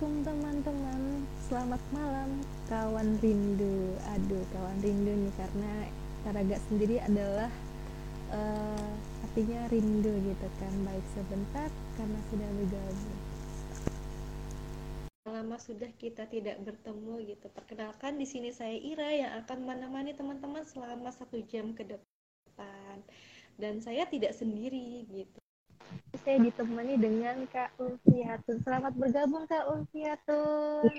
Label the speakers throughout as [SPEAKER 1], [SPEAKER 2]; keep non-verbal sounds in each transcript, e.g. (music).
[SPEAKER 1] Assalamualaikum teman-teman. Selamat malam kawan rindu. Aduh kawan rindu nih karena Taraga sendiri adalah uh, Artinya rindu gitu kan. Baik sebentar karena sudah bergabung.
[SPEAKER 2] Lama sudah kita tidak bertemu gitu. Perkenalkan di sini saya Ira yang akan menemani teman-teman selama satu jam ke depan. Dan saya tidak sendiri gitu
[SPEAKER 1] saya ditemani dengan Kak Ulfiatun. Selamat bergabung Kak Ulfiatun.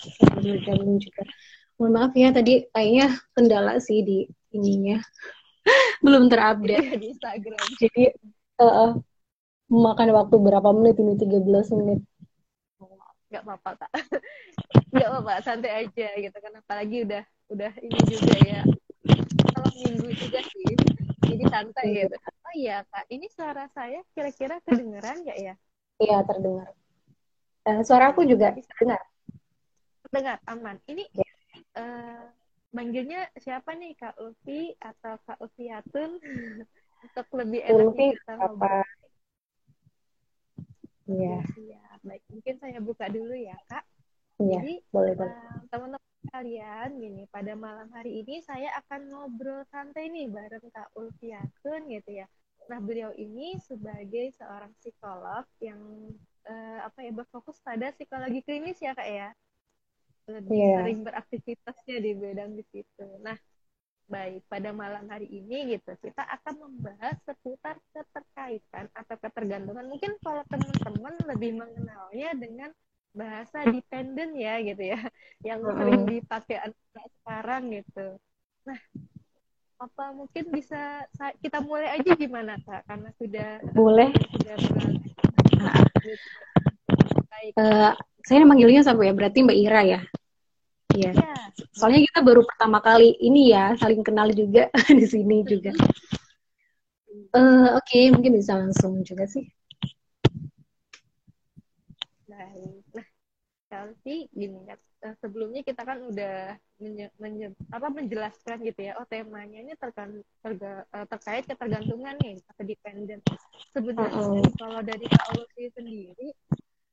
[SPEAKER 3] Selamat bergabung juga. Mohon maaf ya tadi kayaknya kendala sih di ininya. (laughs) Belum terupdate (laughs)
[SPEAKER 1] di Instagram.
[SPEAKER 3] Jadi uh, makan waktu berapa menit ini 13 menit.
[SPEAKER 1] Gak apa-apa Kak. (laughs) Gak apa-apa, santai aja gitu kan apalagi udah udah ini juga ya. Kalau minggu juga sih. Jadi santai iya. gitu iya kak, ini suara saya kira-kira kedengeran nggak ya?
[SPEAKER 3] Iya terdengar. Uh, suara aku juga bisa dengar.
[SPEAKER 1] Terdengar, aman. Ini ya. uh, manggilnya siapa nih Kak Ulfi atau Kak Ulfiatun? (laughs) Untuk lebih enak
[SPEAKER 3] Ulfi kita apa?
[SPEAKER 1] Iya. Ya, baik. Mungkin saya buka dulu ya Kak.
[SPEAKER 3] Iya, Jadi, boleh, boleh.
[SPEAKER 1] Uh, teman-teman kalian gini pada malam hari ini saya akan ngobrol santai nih bareng Kak Ulfiatun gitu ya. Nah beliau ini sebagai seorang psikolog yang uh, apa ya berfokus pada psikologi klinis ya kak ya lebih yeah. sering beraktivitasnya di bidang di situ. Nah baik pada malam hari ini gitu kita akan membahas seputar keterkaitan atau ketergantungan. Mungkin kalau teman-teman lebih mengenalnya dengan bahasa dependent ya gitu ya yang sering dipakai anak sekarang gitu nah apa mungkin bisa kita mulai aja gimana kak karena sudah
[SPEAKER 3] boleh
[SPEAKER 1] sudah
[SPEAKER 3] uh, saya manggilnya sampai ya berarti mbak Ira ya Iya. Yeah. Soalnya kita baru pertama kali ini ya saling kenal juga (laughs) di sini juga. Uh, Oke, okay, mungkin bisa langsung juga sih.
[SPEAKER 1] Chelsea gini ya sebelumnya kita kan udah menye, menye, apa menjelaskan gitu ya oh temanya ini terkan, terga, eh, terkait ketergantungan nih atau dependent sebenarnya uh -oh. kalau dari Paulusi sendiri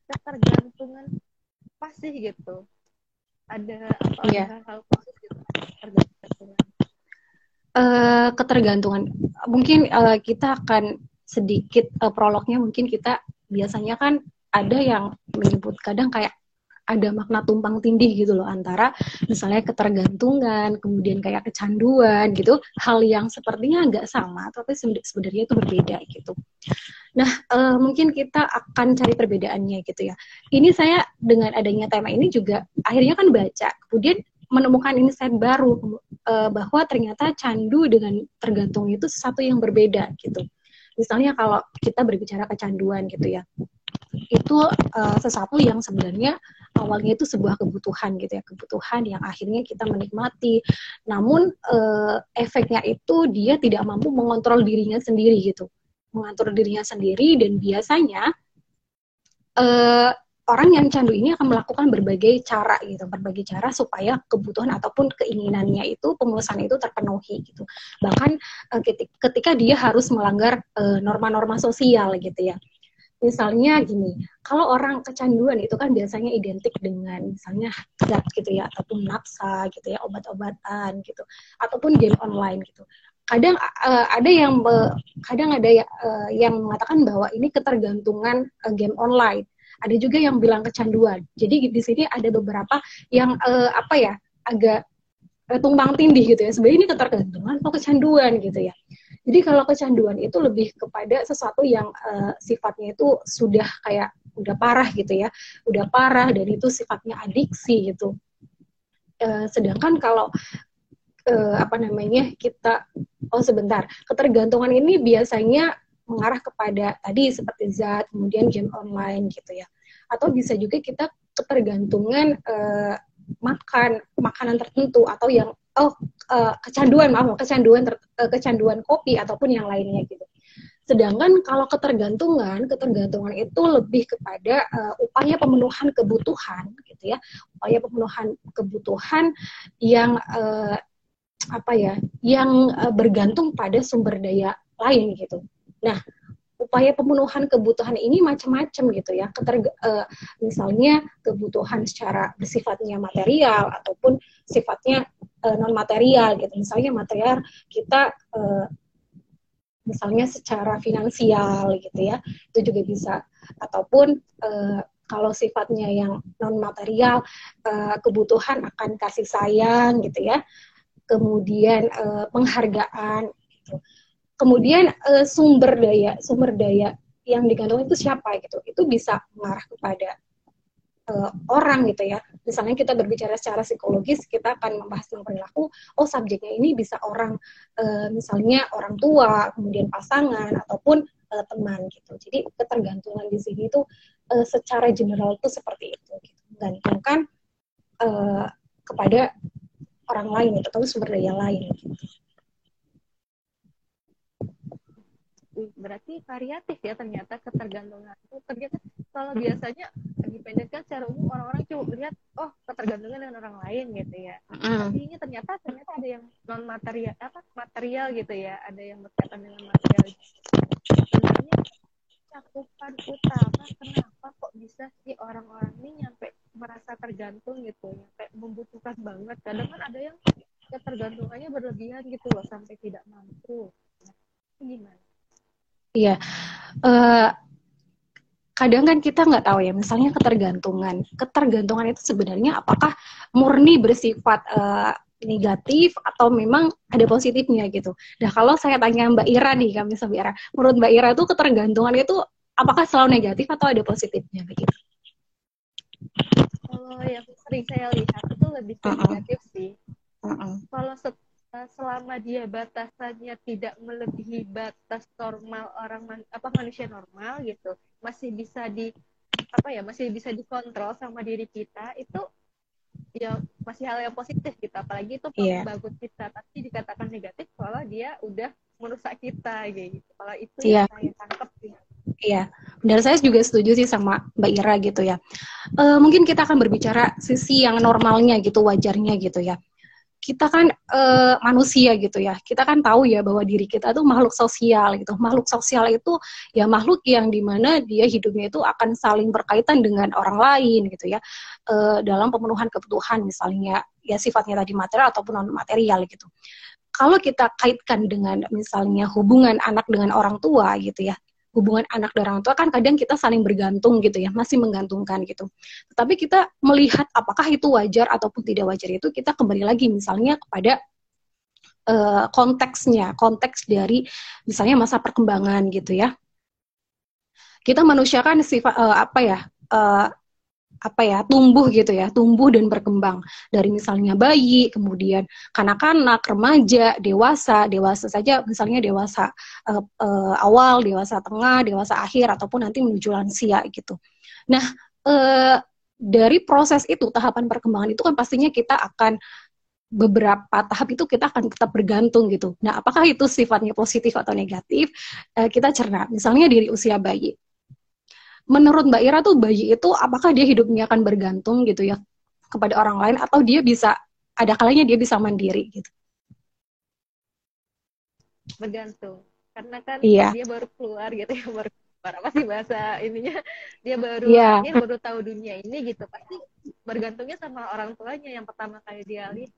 [SPEAKER 1] ketergantungan pasti gitu ada apa yeah. hal-hal khusus gitu ketergantungan
[SPEAKER 3] uh, ketergantungan mungkin uh, kita akan sedikit uh, prolognya mungkin kita biasanya kan ada yang menyebut kadang kayak ada makna tumpang tindih gitu loh antara misalnya ketergantungan, kemudian kayak kecanduan gitu, hal yang sepertinya nggak sama, tapi sebenarnya itu berbeda gitu. Nah, uh, mungkin kita akan cari perbedaannya gitu ya. Ini saya dengan adanya tema ini juga akhirnya kan baca, kemudian menemukan insight baru uh, bahwa ternyata candu dengan tergantung itu sesuatu yang berbeda gitu. Misalnya kalau kita berbicara kecanduan gitu ya, itu uh, sesuatu yang sebenarnya awalnya itu sebuah kebutuhan gitu ya kebutuhan yang akhirnya kita menikmati. Namun uh, efeknya itu dia tidak mampu mengontrol dirinya sendiri gitu. Mengatur dirinya sendiri dan biasanya uh, orang yang candu ini akan melakukan berbagai cara gitu, berbagai cara supaya kebutuhan ataupun keinginannya itu pemenuhan itu terpenuhi gitu. Bahkan ketika dia harus melanggar norma-norma sosial gitu ya misalnya gini, kalau orang kecanduan itu kan biasanya identik dengan misalnya zat gitu ya, ataupun nafsa gitu ya, obat-obatan gitu, ataupun game online gitu. Kadang uh, ada yang kadang ada uh, yang mengatakan bahwa ini ketergantungan uh, game online. Ada juga yang bilang kecanduan. Jadi di sini ada beberapa yang uh, apa ya agak tumpang tindih gitu ya. Sebenarnya ini ketergantungan atau kecanduan gitu ya. Jadi kalau kecanduan itu lebih kepada sesuatu yang uh, sifatnya itu sudah kayak udah parah gitu ya, udah parah dan itu sifatnya adiksi gitu. Uh, sedangkan kalau uh, apa namanya kita oh sebentar ketergantungan ini biasanya mengarah kepada tadi seperti zat kemudian game online gitu ya atau bisa juga kita ketergantungan uh, makan makanan tertentu atau yang oh uh, kecanduan maaf kecanduan ter, uh, kecanduan kopi ataupun yang lainnya gitu. Sedangkan kalau ketergantungan, ketergantungan itu lebih kepada uh, upaya pemenuhan kebutuhan gitu ya, upaya pemenuhan kebutuhan yang uh, apa ya, yang uh, bergantung pada sumber daya lain gitu. Nah, upaya pemenuhan kebutuhan ini macam-macam gitu ya. Keterga, uh, misalnya kebutuhan secara bersifatnya material ataupun sifatnya uh, non material gitu. Misalnya material kita uh, misalnya secara finansial gitu ya. Itu juga bisa ataupun uh, kalau sifatnya yang non material uh, kebutuhan akan kasih sayang gitu ya. Kemudian uh, penghargaan gitu kemudian uh, sumber daya sumber daya yang digantung itu siapa gitu? Itu bisa mengarah kepada uh, orang gitu ya. Misalnya kita berbicara secara psikologis kita akan membahas tentang perilaku oh subjeknya ini bisa orang uh, misalnya orang tua kemudian pasangan ataupun uh, teman gitu. Jadi ketergantungan di sini itu uh, secara general itu seperti itu gitu. Menggantungkan uh, kepada orang lain gitu, atau sumber daya lain gitu.
[SPEAKER 1] Berarti variatif ya ternyata ketergantungan. Itu ternyata kalau biasanya dipendekkan secara umum orang-orang cuma melihat oh ketergantungan dengan orang lain gitu ya. Mm. tapi ini ternyata ternyata ada yang non material apa material gitu ya. Ada yang berkaitan dengan material. Sebenarnya cakupan utama kenapa kok bisa sih orang-orang ini nyampe merasa tergantung gitu nyampe membutuhkan banget. Kadang kan ada yang ketergantungannya berlebihan gitu loh sampai tidak mampu. Gimana
[SPEAKER 3] Iya. Uh, kadang kan kita nggak tahu ya, misalnya ketergantungan. Ketergantungan itu sebenarnya apakah murni bersifat uh, negatif atau memang ada positifnya gitu. Nah kalau saya tanya Mbak Ira nih, kami Mbak Ira, menurut Mbak Ira itu ketergantungan itu apakah selalu negatif atau ada positifnya begitu?
[SPEAKER 1] Kalau yang sering saya lihat itu lebih uh -uh. negatif sih. Uh -uh. Kalau selama dia batasannya tidak melebihi batas normal orang man, apa manusia normal gitu masih bisa di apa ya masih bisa dikontrol sama diri kita itu ya masih hal yang positif gitu apalagi itu yeah. bagus kita tapi dikatakan negatif kalau dia udah merusak kita gitu kalau itu yeah. yang saya tangkap sih
[SPEAKER 3] Iya, benar saya juga setuju sih sama Mbak Ira gitu ya. E, mungkin kita akan berbicara sisi yang normalnya gitu, wajarnya gitu ya kita kan uh, manusia gitu ya. Kita kan tahu ya bahwa diri kita itu makhluk sosial gitu. Makhluk sosial itu ya makhluk yang di mana dia hidupnya itu akan saling berkaitan dengan orang lain gitu ya. Uh, dalam pemenuhan kebutuhan misalnya ya sifatnya tadi material ataupun non material gitu. Kalau kita kaitkan dengan misalnya hubungan anak dengan orang tua gitu ya, hubungan anak dan orang tua kan kadang kita saling bergantung gitu ya, masih menggantungkan gitu. Tetapi kita melihat apakah itu wajar ataupun tidak wajar itu kita kembali lagi misalnya kepada uh, konteksnya, konteks dari misalnya masa perkembangan gitu ya. Kita manusia kan sifat uh, apa ya? Uh, apa ya tumbuh gitu ya tumbuh dan berkembang dari misalnya bayi kemudian kanak-kanak remaja dewasa dewasa saja misalnya dewasa uh, uh, awal dewasa tengah dewasa akhir ataupun nanti menuju lansia gitu nah uh, dari proses itu tahapan perkembangan itu kan pastinya kita akan beberapa tahap itu kita akan tetap bergantung gitu. Nah, apakah itu sifatnya positif atau negatif? kita cerna. Misalnya dari usia bayi menurut Mbak Ira tuh bayi itu apakah dia hidupnya akan bergantung gitu ya kepada orang lain atau dia bisa ada kalanya dia bisa mandiri gitu?
[SPEAKER 1] Bergantung. Karena kan iya. dia baru keluar gitu ya, baru keluar apa sih bahasa ininya? Dia baru yeah. dia baru tahu dunia ini gitu. Pasti bergantungnya sama orang tuanya yang pertama kali dia lihat.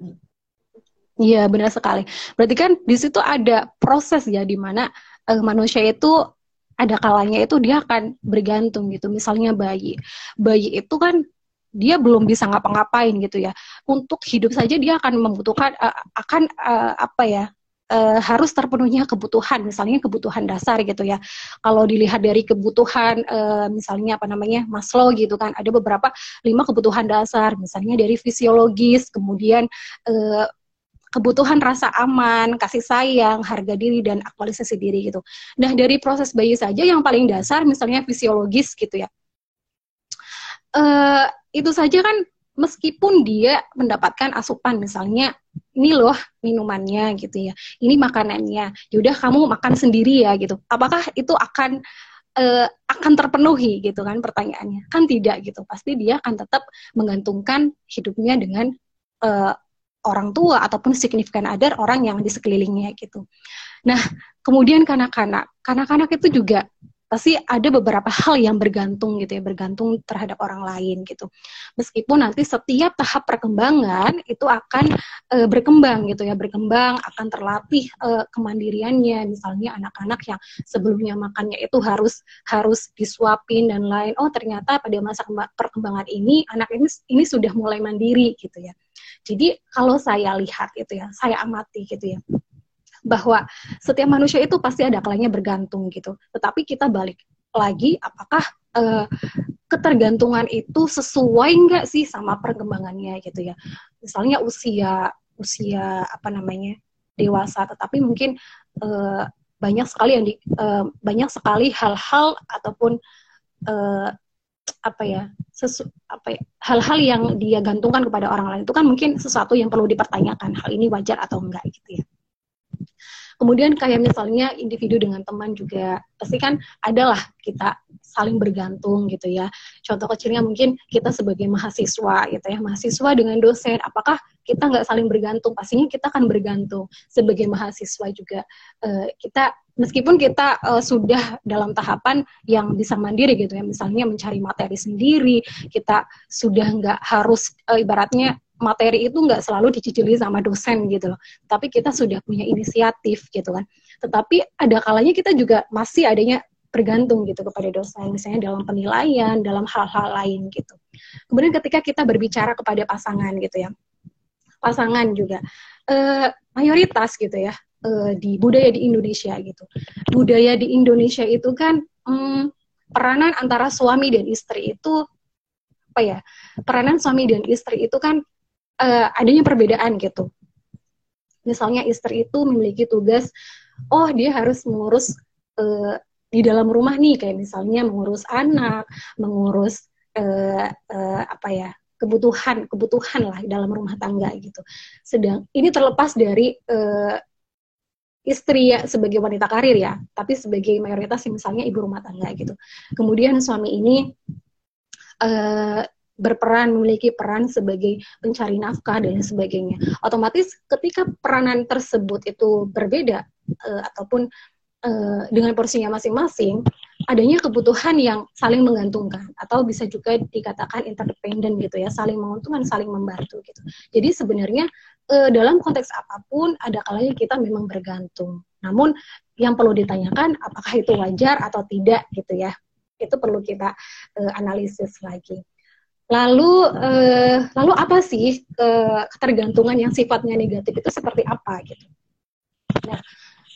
[SPEAKER 3] Iya, benar sekali. Berarti kan di situ ada proses ya di mana uh, manusia itu ada kalanya itu dia akan bergantung gitu. Misalnya bayi. Bayi itu kan dia belum bisa ngapa-ngapain gitu ya. Untuk hidup saja dia akan membutuhkan uh, akan uh, apa ya? Uh, harus terpenuhnya kebutuhan, misalnya kebutuhan dasar gitu ya. Kalau dilihat dari kebutuhan, uh, misalnya apa namanya Maslow gitu kan, ada beberapa lima kebutuhan dasar, misalnya dari fisiologis, kemudian uh, kebutuhan rasa aman, kasih sayang, harga diri dan aktualisasi diri gitu. Nah, dari proses bayi saja yang paling dasar misalnya fisiologis gitu ya. Uh, itu saja kan meskipun dia mendapatkan asupan misalnya ini loh minumannya gitu ya. Ini makanannya. Yaudah kamu makan sendiri ya gitu. Apakah itu akan uh, akan terpenuhi gitu kan pertanyaannya? Kan tidak gitu. Pasti dia akan tetap menggantungkan hidupnya dengan uh, orang tua ataupun signifikan other orang yang di sekelilingnya gitu. Nah, kemudian kanak-kanak, kanak-kanak itu juga pasti ada beberapa hal yang bergantung gitu ya, bergantung terhadap orang lain gitu. Meskipun nanti setiap tahap perkembangan itu akan e, berkembang gitu ya, berkembang akan terlatih e, kemandiriannya. Misalnya anak-anak yang sebelumnya makannya itu harus harus disuapin dan lain. Oh ternyata pada masa perkembangan ini anak ini ini sudah mulai mandiri gitu ya. Jadi kalau saya lihat itu ya, saya amati gitu ya bahwa setiap manusia itu pasti ada kalanya bergantung gitu. Tetapi kita balik lagi, apakah uh, ketergantungan itu sesuai nggak sih sama perkembangannya gitu ya? Misalnya usia usia apa namanya dewasa, tetapi mungkin uh, banyak sekali yang di, uh, banyak sekali hal-hal ataupun apa ya sesu, apa ya, hal-hal yang dia gantungkan kepada orang lain itu kan mungkin sesuatu yang perlu dipertanyakan hal ini wajar atau enggak gitu ya Kemudian kayak misalnya individu dengan teman juga pasti kan adalah kita saling bergantung gitu ya. Contoh kecilnya mungkin kita sebagai mahasiswa gitu ya, mahasiswa dengan dosen, apakah kita nggak saling bergantung? Pastinya kita akan bergantung. Sebagai mahasiswa juga uh, kita meskipun kita uh, sudah dalam tahapan yang bisa mandiri gitu ya, misalnya mencari materi sendiri, kita sudah nggak harus uh, ibaratnya materi itu nggak selalu dicicili sama dosen gitu loh. Tapi kita sudah punya inisiatif gitu kan. Tetapi ada kalanya kita juga masih adanya bergantung gitu kepada dosen, misalnya dalam penilaian, dalam hal-hal lain gitu. Kemudian ketika kita berbicara kepada pasangan gitu ya, pasangan juga e, mayoritas gitu ya e, di budaya di Indonesia gitu. Budaya di Indonesia itu kan mm, peranan antara suami dan istri itu apa ya? Peranan suami dan istri itu kan uh, adanya perbedaan gitu. Misalnya istri itu memiliki tugas, oh dia harus mengurus uh, di dalam rumah nih, kayak misalnya mengurus anak, mengurus uh, uh, apa ya kebutuhan kebutuhan lah dalam rumah tangga gitu. Sedang ini terlepas dari uh, istri ya sebagai wanita karir ya, tapi sebagai mayoritas misalnya ibu rumah tangga gitu. Kemudian suami ini uh, berperan memiliki peran sebagai pencari nafkah dan sebagainya. Otomatis ketika peranan tersebut itu berbeda uh, ataupun uh, dengan porsinya masing-masing, adanya kebutuhan yang saling menggantungkan atau bisa juga dikatakan interdependen gitu ya, saling menguntungkan, saling membantu gitu. Jadi sebenarnya uh, dalam konteks apa pun ada kalanya kita memang bergantung. Namun yang perlu ditanyakan apakah itu wajar atau tidak gitu ya. Itu perlu kita uh, analisis lagi. Lalu eh, lalu apa sih eh, ketergantungan yang sifatnya negatif itu seperti apa gitu? Nah,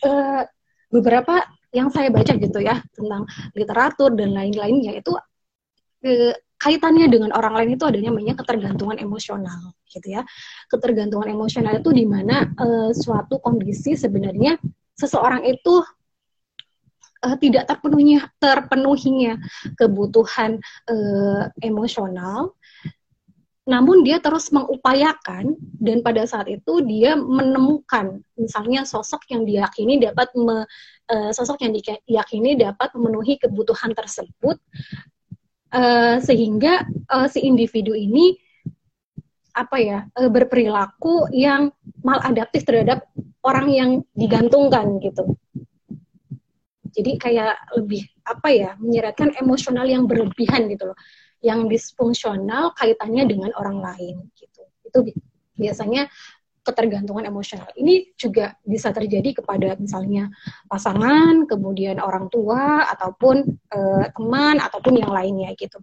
[SPEAKER 3] eh, beberapa yang saya baca gitu ya tentang literatur dan lain-lainnya itu eh, kaitannya dengan orang lain itu adanya namanya ketergantungan emosional gitu ya. Ketergantungan emosional itu di mana eh, suatu kondisi sebenarnya seseorang itu uh, tidak terpenuhnya terpenuhinya kebutuhan uh, emosional namun dia terus mengupayakan dan pada saat itu dia menemukan misalnya sosok yang diyakini dapat me, uh, sosok yang diyakini dapat memenuhi kebutuhan tersebut uh, sehingga uh, si individu ini apa ya uh, berperilaku yang maladaptif terhadap orang yang digantungkan gitu jadi kayak lebih apa ya menyeratkan emosional yang berlebihan gitu loh. Yang disfungsional kaitannya dengan orang lain gitu. Itu biasanya ketergantungan emosional. Ini juga bisa terjadi kepada misalnya pasangan, kemudian orang tua ataupun e, teman ataupun yang lainnya gitu.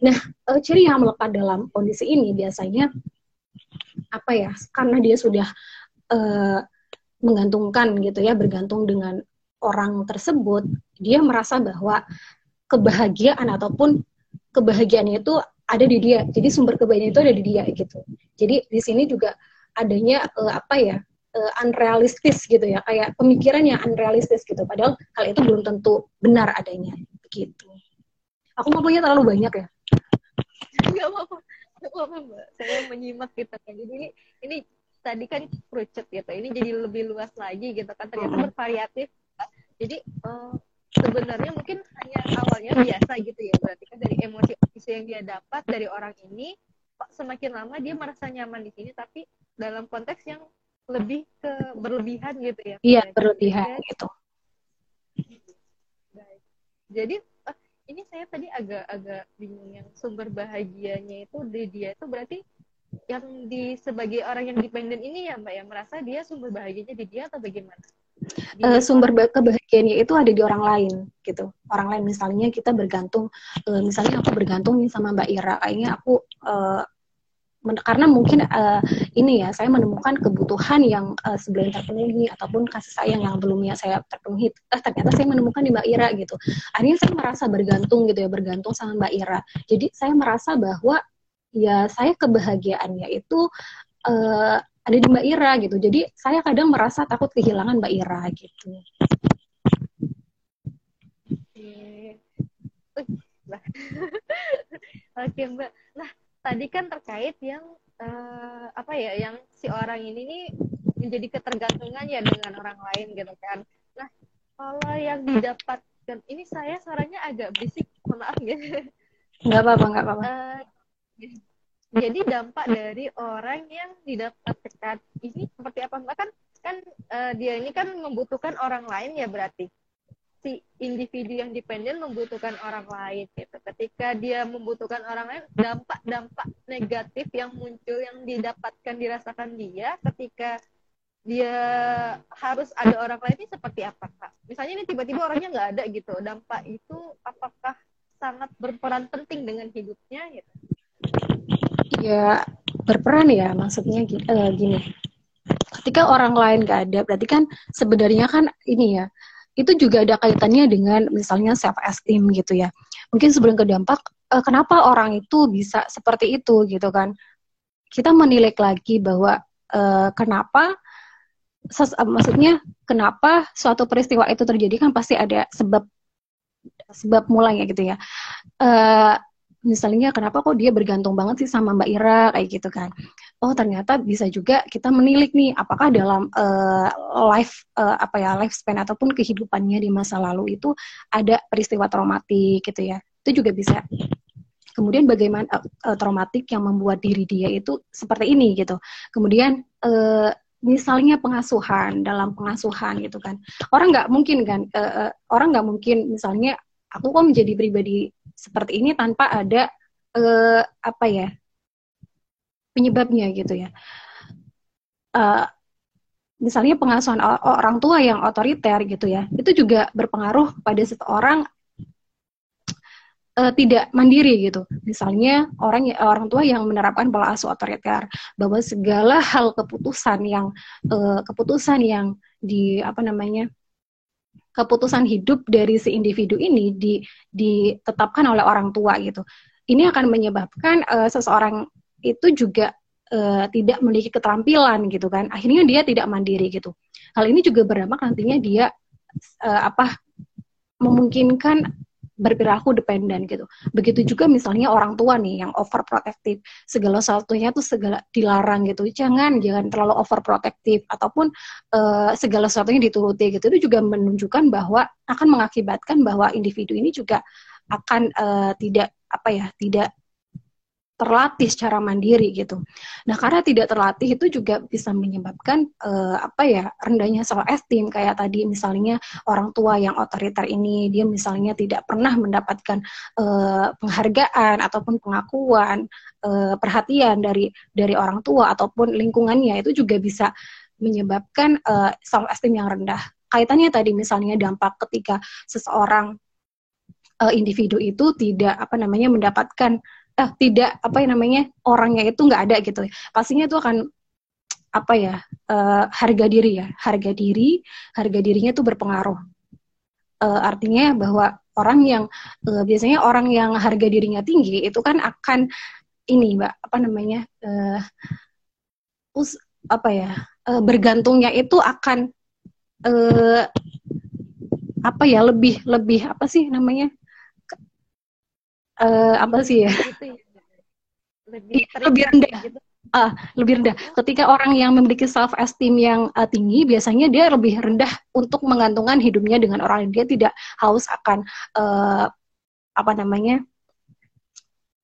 [SPEAKER 3] Nah, e, ciri yang melekat dalam kondisi ini biasanya apa ya? Karena dia sudah e, menggantungkan gitu ya, bergantung dengan orang tersebut dia merasa bahwa kebahagiaan ataupun kebahagiaannya itu ada di dia. Jadi sumber kebahagiaan itu ada di dia gitu. Jadi di sini juga adanya uh, apa ya? Uh, unrealistis gitu ya, kayak pemikiran yang unrealistis gitu. Padahal hal itu belum tentu benar adanya begitu. Aku ngomongnya terlalu banyak ya.
[SPEAKER 1] Gak apa-apa. Gak apa-apa, Mbak. Saya menyimak gitu kan. Jadi ini, ini tadi kan kerucut gitu. Ini jadi lebih luas lagi gitu kan. Ternyata bervariatif jadi uh, sebenarnya mungkin hanya awalnya biasa gitu ya. Berarti kan dari emosi emosi yang dia dapat dari orang ini kok semakin lama dia merasa nyaman di sini tapi dalam konteks yang lebih ke berlebihan gitu ya.
[SPEAKER 3] Iya berlebihan gitu.
[SPEAKER 1] Jadi uh, ini saya tadi agak-agak bingung yang sumber bahagianya itu di dia itu berarti yang di sebagai orang yang dependen ini ya mbak ya merasa dia sumber bahagianya di dia atau bagaimana?
[SPEAKER 3] Uh, sumber kebahagiaannya itu ada di orang lain gitu. Orang lain misalnya kita bergantung, uh, misalnya aku bergantung nih sama Mbak Ira, kayaknya aku uh, karena mungkin uh, ini ya saya menemukan kebutuhan yang uh, sebelum terpenuhi ataupun kasih sayang yang belumnya saya terpenuhi eh, ternyata saya menemukan di Mbak Ira gitu. Akhirnya saya merasa bergantung gitu ya bergantung sama Mbak Ira. Jadi saya merasa bahwa ya saya kebahagiaannya itu uh, ada di Mbak Ira gitu. Jadi saya kadang merasa takut kehilangan Mbak Ira gitu.
[SPEAKER 1] Oke. (laughs) Mbak. Nah tadi kan terkait yang uh, apa ya yang si orang ini nih menjadi ketergantungan ya dengan orang lain gitu kan. Nah kalau yang didapatkan ini saya suaranya agak berisik maaf ya.
[SPEAKER 3] Nggak apa-apa nggak apa-apa. Uh,
[SPEAKER 1] jadi dampak dari orang yang didapatkan ini seperti apa mbak kan kan uh, dia ini kan membutuhkan orang lain ya berarti si individu yang dependen membutuhkan orang lain gitu. Ketika dia membutuhkan orang lain, dampak-dampak negatif yang muncul yang didapatkan dirasakan dia ketika dia harus ada orang lain ini seperti apa kak? Misalnya ini tiba-tiba orangnya nggak ada gitu, dampak itu apakah sangat berperan penting dengan hidupnya gitu?
[SPEAKER 3] Ya berperan ya maksudnya eh, gini. Ketika orang lain nggak ada, berarti kan sebenarnya kan ini ya itu juga ada kaitannya dengan misalnya self esteem gitu ya. Mungkin sebelum ke dampak, uh, kenapa orang itu bisa seperti itu gitu kan? Kita menilik lagi bahwa uh, kenapa ses, uh, maksudnya kenapa suatu peristiwa itu terjadi kan pasti ada sebab sebab mulanya gitu ya. Uh, misalnya kenapa kok dia bergantung banget sih sama Mbak Ira kayak gitu kan? Oh ternyata bisa juga kita menilik nih apakah dalam uh, life uh, apa ya lifespan ataupun kehidupannya di masa lalu itu ada peristiwa traumatik gitu ya? Itu juga bisa. Kemudian bagaimana uh, traumatik yang membuat diri dia itu seperti ini gitu. Kemudian uh, misalnya pengasuhan dalam pengasuhan gitu kan. Orang nggak mungkin kan uh, uh, orang nggak mungkin misalnya aku kok menjadi pribadi seperti ini tanpa ada uh, apa ya penyebabnya gitu ya. Uh, misalnya pengasuhan orang tua yang otoriter gitu ya, itu juga berpengaruh pada seseorang uh, tidak mandiri gitu. Misalnya orang orang tua yang menerapkan pola asuh otoriter bahwa segala hal keputusan yang uh, keputusan yang di apa namanya keputusan hidup dari si individu ini di, ditetapkan oleh orang tua gitu. Ini akan menyebabkan uh, seseorang itu juga uh, tidak memiliki keterampilan gitu kan. Akhirnya dia tidak mandiri gitu. Hal ini juga berdampak nantinya dia uh, apa memungkinkan berperilaku dependen gitu. Begitu juga misalnya orang tua nih yang overprotective, segala sesuatunya tuh segala dilarang gitu. Jangan jangan terlalu overprotective ataupun uh, segala sesuatunya dituruti gitu. Itu juga menunjukkan bahwa akan mengakibatkan bahwa individu ini juga akan uh, tidak apa ya, tidak terlatih secara mandiri gitu. Nah, karena tidak terlatih itu juga bisa menyebabkan uh, apa ya rendahnya self esteem kayak tadi misalnya orang tua yang otoriter ini dia misalnya tidak pernah mendapatkan uh, penghargaan ataupun pengakuan uh, perhatian dari dari orang tua ataupun lingkungannya itu juga bisa menyebabkan uh, self esteem yang rendah. Kaitannya tadi misalnya dampak ketika seseorang individu itu tidak apa namanya mendapatkan eh, tidak apa yang namanya orangnya itu nggak ada gitu. Pastinya itu akan apa ya uh, harga diri ya. Harga diri harga dirinya itu berpengaruh. Uh, artinya bahwa orang yang uh, biasanya orang yang harga dirinya tinggi itu kan akan ini mbak apa namanya uh, us apa ya uh, bergantungnya itu akan uh, apa ya lebih lebih apa sih namanya uh, apa sih ya? ya lebih, iya, lebih rendah. Gitu. Uh, lebih rendah. Ketika orang yang memiliki self esteem yang uh, tinggi, biasanya dia lebih rendah untuk menggantungkan hidupnya dengan orang lain. Dia tidak haus akan uh, apa namanya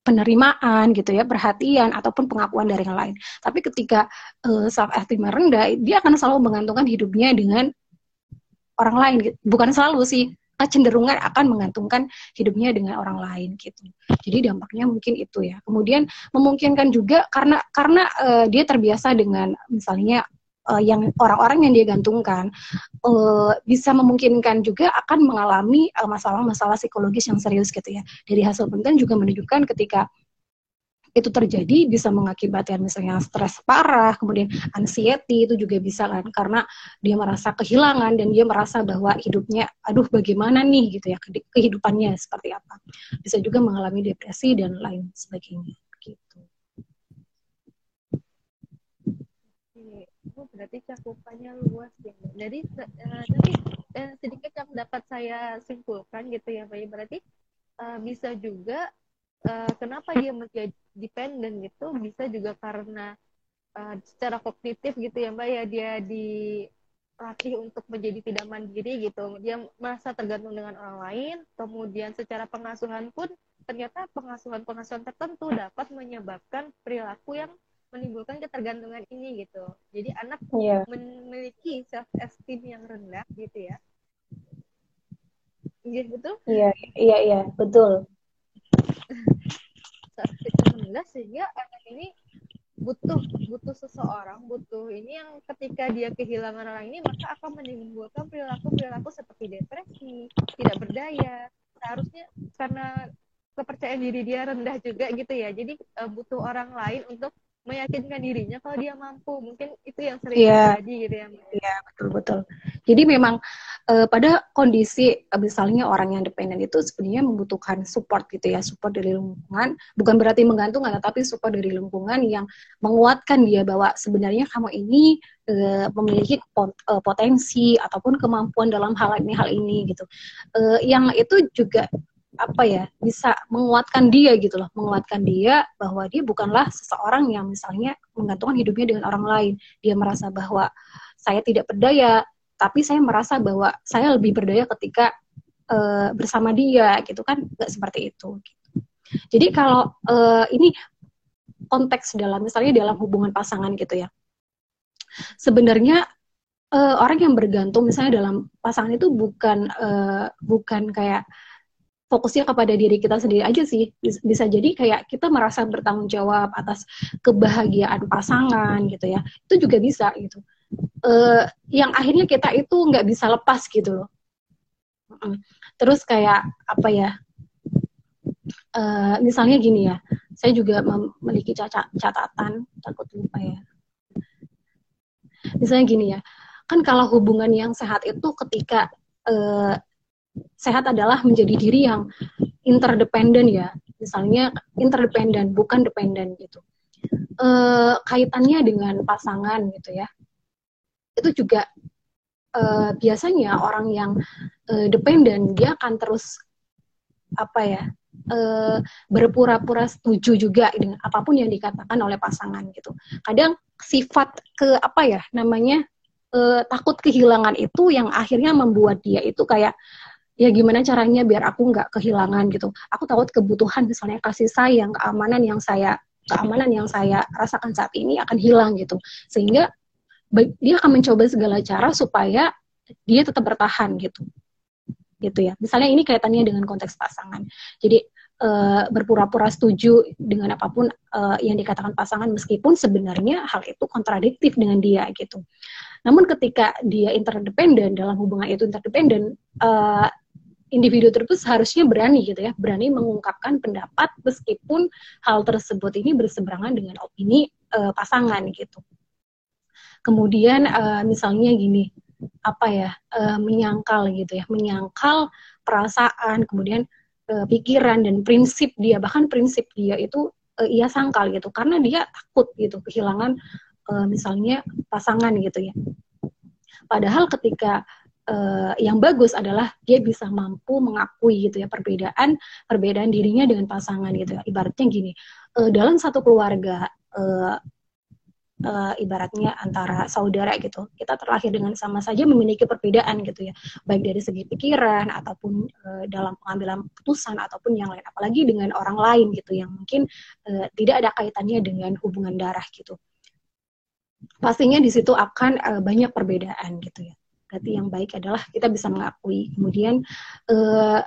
[SPEAKER 3] penerimaan gitu ya, perhatian ataupun pengakuan dari yang lain. Tapi ketika uh, self esteem rendah, dia akan selalu menggantungkan hidupnya dengan orang lain. Bukan selalu sih, kecenderungan akan menggantungkan hidupnya dengan orang lain gitu. Jadi dampaknya mungkin itu ya. Kemudian memungkinkan juga karena karena uh, dia terbiasa dengan misalnya uh, yang orang-orang yang dia gantungkan uh, bisa memungkinkan juga akan mengalami masalah-masalah uh, psikologis yang serius gitu ya. Dari hasil penelitian juga menunjukkan ketika itu terjadi bisa mengakibatkan misalnya stres parah, kemudian anxiety itu juga bisa kan karena dia merasa kehilangan dan dia merasa bahwa hidupnya aduh bagaimana nih gitu ya kehidupannya seperti apa. Bisa juga mengalami depresi dan lain sebagainya gitu.
[SPEAKER 1] Oh, berarti cakupannya luas ya. Jadi uh, nanti uh, sedikit yang dapat saya simpulkan gitu ya, Pak. Berarti uh, bisa juga uh, kenapa dia menjadi dependen gitu bisa juga karena uh, secara kognitif gitu ya mbak ya dia dilatih untuk menjadi tidak mandiri gitu dia merasa tergantung dengan orang lain kemudian secara pengasuhan pun ternyata pengasuhan-pengasuhan tertentu dapat menyebabkan perilaku yang menimbulkan ketergantungan ini gitu jadi anak yeah. memiliki self esteem yang rendah gitu ya Iya betul?
[SPEAKER 3] Iya iya iya betul.
[SPEAKER 1] Rendah sehingga anak ini butuh butuh seseorang butuh ini yang ketika dia kehilangan orang ini maka akan menimbulkan perilaku perilaku seperti depresi tidak berdaya. Seharusnya karena kepercayaan diri dia rendah juga gitu ya. Jadi uh, butuh orang lain untuk meyakinkan dirinya kalau dia mampu. Mungkin itu yang sering yeah. terjadi gitu ya
[SPEAKER 3] Iya yeah, betul betul. Jadi memang uh, pada kondisi uh, misalnya orang yang dependen itu sebenarnya membutuhkan support gitu ya support dari lingkungan. Bukan berarti menggantungkan tetapi support dari lingkungan yang menguatkan dia bahwa sebenarnya kamu ini uh, memiliki pot, uh, potensi ataupun kemampuan dalam hal ini hal ini gitu. Uh, yang itu juga apa ya bisa menguatkan dia gitu loh. Menguatkan dia bahwa dia bukanlah seseorang yang misalnya menggantungkan hidupnya dengan orang lain. Dia merasa bahwa saya tidak berdaya tapi saya merasa bahwa saya lebih berdaya ketika uh, bersama dia gitu kan. Nggak seperti itu gitu. jadi kalau uh, ini konteks dalam misalnya dalam hubungan pasangan gitu ya. Sebenarnya uh, orang yang bergantung misalnya dalam pasangan itu bukan uh, bukan kayak fokusnya kepada diri kita sendiri aja sih. Bisa jadi kayak kita merasa bertanggung jawab atas kebahagiaan pasangan gitu ya. Itu juga bisa gitu. Uh, yang akhirnya kita itu nggak bisa lepas gitu loh. Terus kayak apa ya? Uh, misalnya gini ya saya juga memiliki catatan takut lupa ya. Misalnya gini ya kan kalau hubungan yang sehat itu ketika uh, sehat adalah menjadi diri yang interdependen ya. Misalnya interdependen bukan dependen gitu. E, kaitannya dengan pasangan gitu ya. Itu juga e, biasanya orang yang e, dependen dia akan terus apa ya e, berpura-pura setuju juga dengan apa pun yang dikatakan oleh pasangan gitu. Kadang sifat ke apa ya namanya e, takut kehilangan itu yang akhirnya membuat dia itu kayak ya gimana caranya biar aku nggak kehilangan gitu. Aku takut kebutuhan misalnya kasih sayang keamanan yang saya keamanan yang saya rasakan saat ini akan hilang gitu. Sehingga dia akan mencoba segala cara supaya dia tetap bertahan gitu. Gitu ya. Misalnya ini kaitannya dengan konteks pasangan. Jadi uh, berpura-pura setuju dengan apa pun uh, yang dikatakan pasangan meskipun sebenarnya hal itu kontradiktif dengan dia gitu. Namun ketika dia interdependen dalam hubungan itu interdependen uh, individu tersebut seharusnya berani gitu ya, berani mengungkapkan pendapat meskipun hal tersebut ini berseberangan dengan opini uh, pasangan gitu. Kemudian uh, misalnya gini, apa ya, uh, menyangkal gitu ya, menyangkal perasaan, kemudian uh, pikiran dan prinsip dia, bahkan prinsip dia itu uh, ia sangkal gitu, karena dia takut gitu kehilangan uh, misalnya pasangan gitu ya. Padahal ketika uh, yang bagus adalah dia bisa mampu mengakui gitu ya perbedaan perbedaan dirinya dengan pasangan gitu ya. Ibaratnya gini, uh, dalam satu keluarga uh, uh, ibaratnya antara saudara gitu, kita terlahir dengan sama saja memiliki perbedaan gitu ya, baik dari segi pikiran ataupun uh, dalam pengambilan keputusan ataupun yang lain, apalagi dengan orang lain gitu yang mungkin uh, tidak ada kaitannya dengan hubungan darah gitu. Pastinya di situ akan banyak perbedaan gitu ya berarti yang baik adalah kita bisa mengakui. Kemudian uh,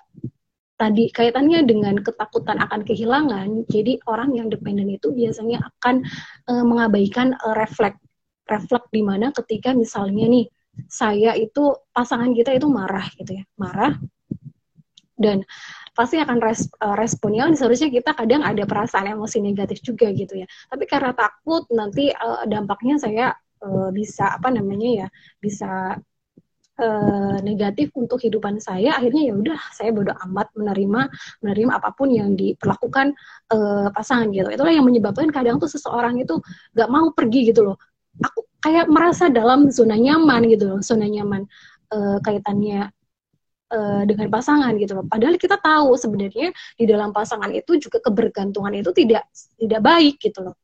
[SPEAKER 3] tadi kaitannya dengan ketakutan akan kehilangan jadi orang yang dependen itu biasanya akan uh, mengabaikan uh, refleks refleks di mana ketika misalnya nih saya itu pasangan kita itu marah gitu ya marah dan pasti akan uh, responnya seharusnya kita kadang ada perasaan emosi negatif juga gitu ya. Tapi karena takut nanti uh, dampaknya saya uh, bisa apa namanya ya bisa uh, negatif untuk kehidupan saya akhirnya ya udah saya bodoh amat menerima menerima apa pun yang diperlakukan uh, pasangan gitu itulah yang menyebabkan kadang tuh seseorang itu gak mau pergi gitu loh aku kayak merasa dalam zona nyaman gitu loh zona nyaman uh, kaitannya dengan pasangan gitu loh. Padahal kita tahu sebenarnya di dalam pasangan itu juga kebergantungan itu tidak tidak baik gitu loh.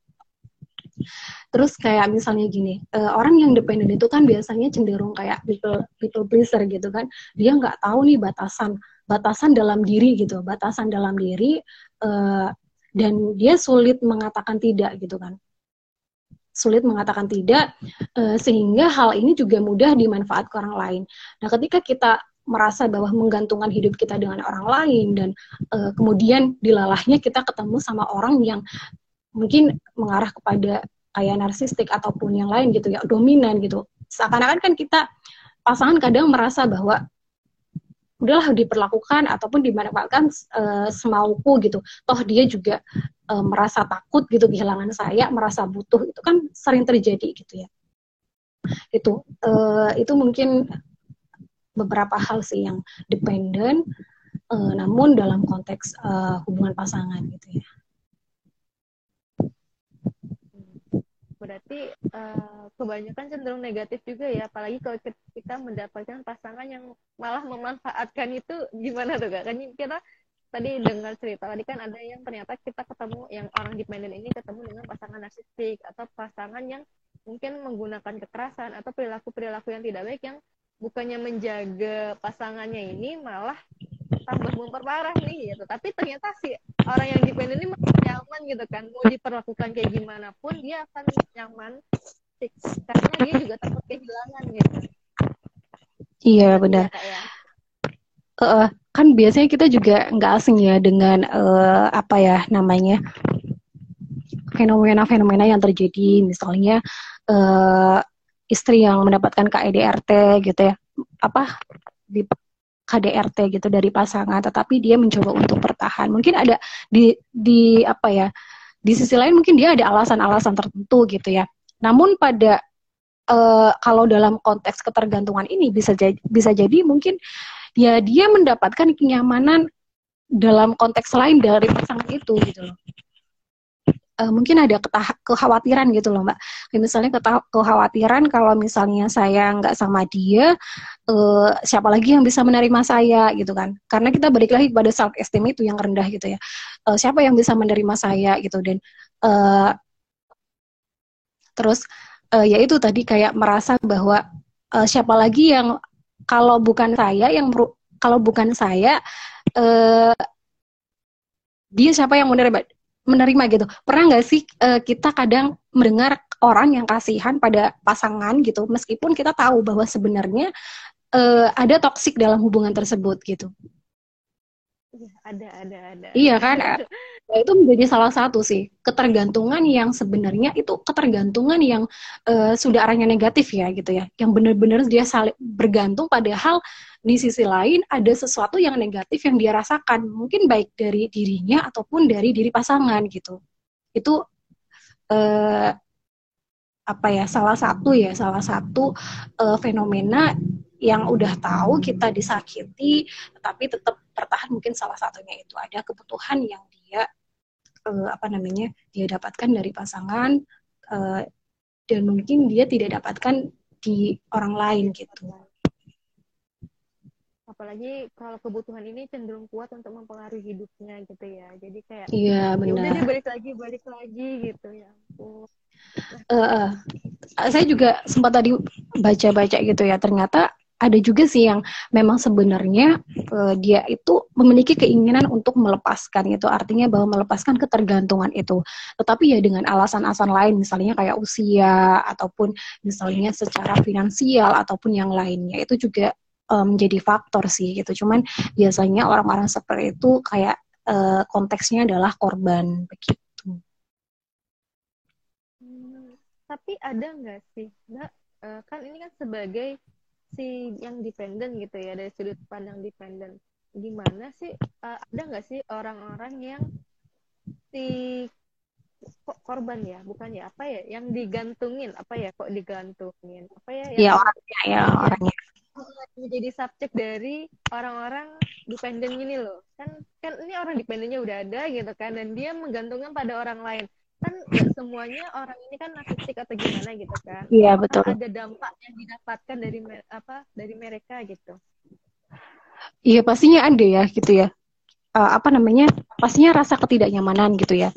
[SPEAKER 3] Terus kayak misalnya gini, uh, orang yang dependen itu kan biasanya cenderung kayak people people pleaser gitu kan. Dia nggak tahu nih batasan batasan dalam diri gitu, batasan dalam diri uh, dan dia sulit mengatakan tidak gitu kan sulit mengatakan tidak uh, sehingga hal ini juga mudah dimanfaatkan orang lain. Nah, ketika kita merasa bahwa menggantungkan hidup kita dengan orang lain dan uh, kemudian dilalahnya kita ketemu sama orang yang mungkin mengarah kepada kayak narsistik ataupun yang lain gitu ya dominan gitu. Seakan-akan kan kita pasangan kadang merasa bahwa udahlah diperlakukan ataupun dimanfaatkan uh, semauku gitu. Toh dia juga uh, merasa takut gitu kehilangan saya merasa butuh itu kan sering terjadi gitu ya. Itu uh, itu mungkin beberapa hal sih yang dependen uh, namun dalam konteks uh, hubungan pasangan gitu ya
[SPEAKER 1] berarti uh, kebanyakan cenderung negatif juga ya apalagi kalau kita mendapatkan pasangan yang malah memanfaatkan itu gimana tuh kak? Kan kita tadi dengar cerita tadi kan ada yang ternyata kita ketemu yang orang dependen ini ketemu dengan pasangan narsistik atau pasangan yang mungkin menggunakan kekerasan atau perilaku perilaku yang tidak baik yang bukannya menjaga pasangannya ini malah tambah memperparah nih gitu. Tapi ternyata si orang yang dependen ini masih nyaman gitu kan. Mau diperlakukan kayak gimana pun dia akan nyaman. Karena dia juga takut kehilangan gitu.
[SPEAKER 3] Iya benar. ya, uh, kan biasanya kita juga nggak asing ya dengan uh, apa ya namanya fenomena-fenomena yang terjadi. Misalnya uh, istri yang mendapatkan KEDRT gitu ya. Apa? Di KDRT gitu dari pasangan tetapi dia mencoba untuk bertahan. Mungkin ada di di apa ya di sisi lain mungkin dia ada alasan-alasan tertentu gitu ya. Namun pada uh, kalau dalam konteks ketergantungan ini bisa jadi bisa jadi mungkin ya dia mendapatkan kenyamanan dalam konteks lain dari pasangan itu gitu loh uh, mungkin ada kekhawatiran gitu loh mbak. Misalnya kekhawatiran kalau misalnya saya nggak sama dia uh, siapa lagi yang bisa menerima saya gitu kan. Karena kita balik lagi pada self esteem itu yang rendah gitu ya. Uh, siapa yang bisa menerima saya gitu. Dan uh, terus uh, ya itu tadi kayak merasa bahwa uh, siapa lagi yang kalau bukan saya yang kalau bukan saya uh, dia siapa yang menerima menerima gitu. Pernah nggak sih uh, kita kadang mendengar orang yang kasihan pada pasangan gitu, meskipun kita tahu bahwa sebenarnya uh, ada toksik dalam hubungan tersebut gitu.
[SPEAKER 1] Iya, ada, ada, ada.
[SPEAKER 3] Iya kan? Nah, itu menjadi salah satu sih ketergantungan yang sebenarnya itu ketergantungan yang uh, sudah arahnya negatif ya gitu ya, yang benar-benar dia saling bergantung padahal di sisi lain ada sesuatu yang negatif yang dia rasakan mungkin baik dari dirinya ataupun dari diri pasangan gitu itu eh, apa ya salah satu ya salah satu eh, fenomena yang udah tahu kita disakiti tetapi tetap bertahan mungkin salah satunya itu. Ada kebutuhan yang dia eh, apa namanya dia dapatkan dari pasangan eh, dan mungkin dia tidak dapatkan di orang lain gitu.
[SPEAKER 1] Apalagi kalau kebutuhan ini cenderung kuat untuk mempengaruhi hidupnya gitu ya. Jadi kayak
[SPEAKER 3] iya benar
[SPEAKER 1] ya udah dia balik lagi balik lagi gitu ya
[SPEAKER 3] uh, uh, saya juga sempat tadi baca-baca gitu ya ternyata ada juga sih yang memang sebenarnya uh, dia itu memiliki keinginan untuk melepaskan itu artinya bahwa melepaskan ketergantungan itu. Tetapi ya dengan alasan-alasan lain misalnya kayak usia ataupun misalnya secara finansial ataupun yang lainnya itu juga um, menjadi faktor sih gitu. Cuman biasanya orang-orang seperti itu kayak uh, konteksnya adalah korban begitu.
[SPEAKER 1] Hmm, tapi ada nggak sih uh, kan ini kan sebagai si yang dependen gitu ya dari sudut pandang dependen gimana sih uh, ada nggak sih orang-orang yang si kok korban ya? Bukan ya apa ya yang digantungin? Apa ya kok digantungin? Apa ya
[SPEAKER 3] ya orangnya ya orangnya.
[SPEAKER 1] Menjadi subjek dari orang-orang dependen ini loh. Kan kan ini orang dependennya udah ada gitu kan dan dia menggantungkan pada orang lain kan gak semuanya orang ini kan narsistik atau gimana gitu kan.
[SPEAKER 3] Iya betul.
[SPEAKER 1] ada dampak yang didapatkan dari apa dari mereka gitu?
[SPEAKER 3] Iya pastinya ada ya gitu ya. Uh, apa namanya pastinya rasa ketidaknyamanan gitu ya.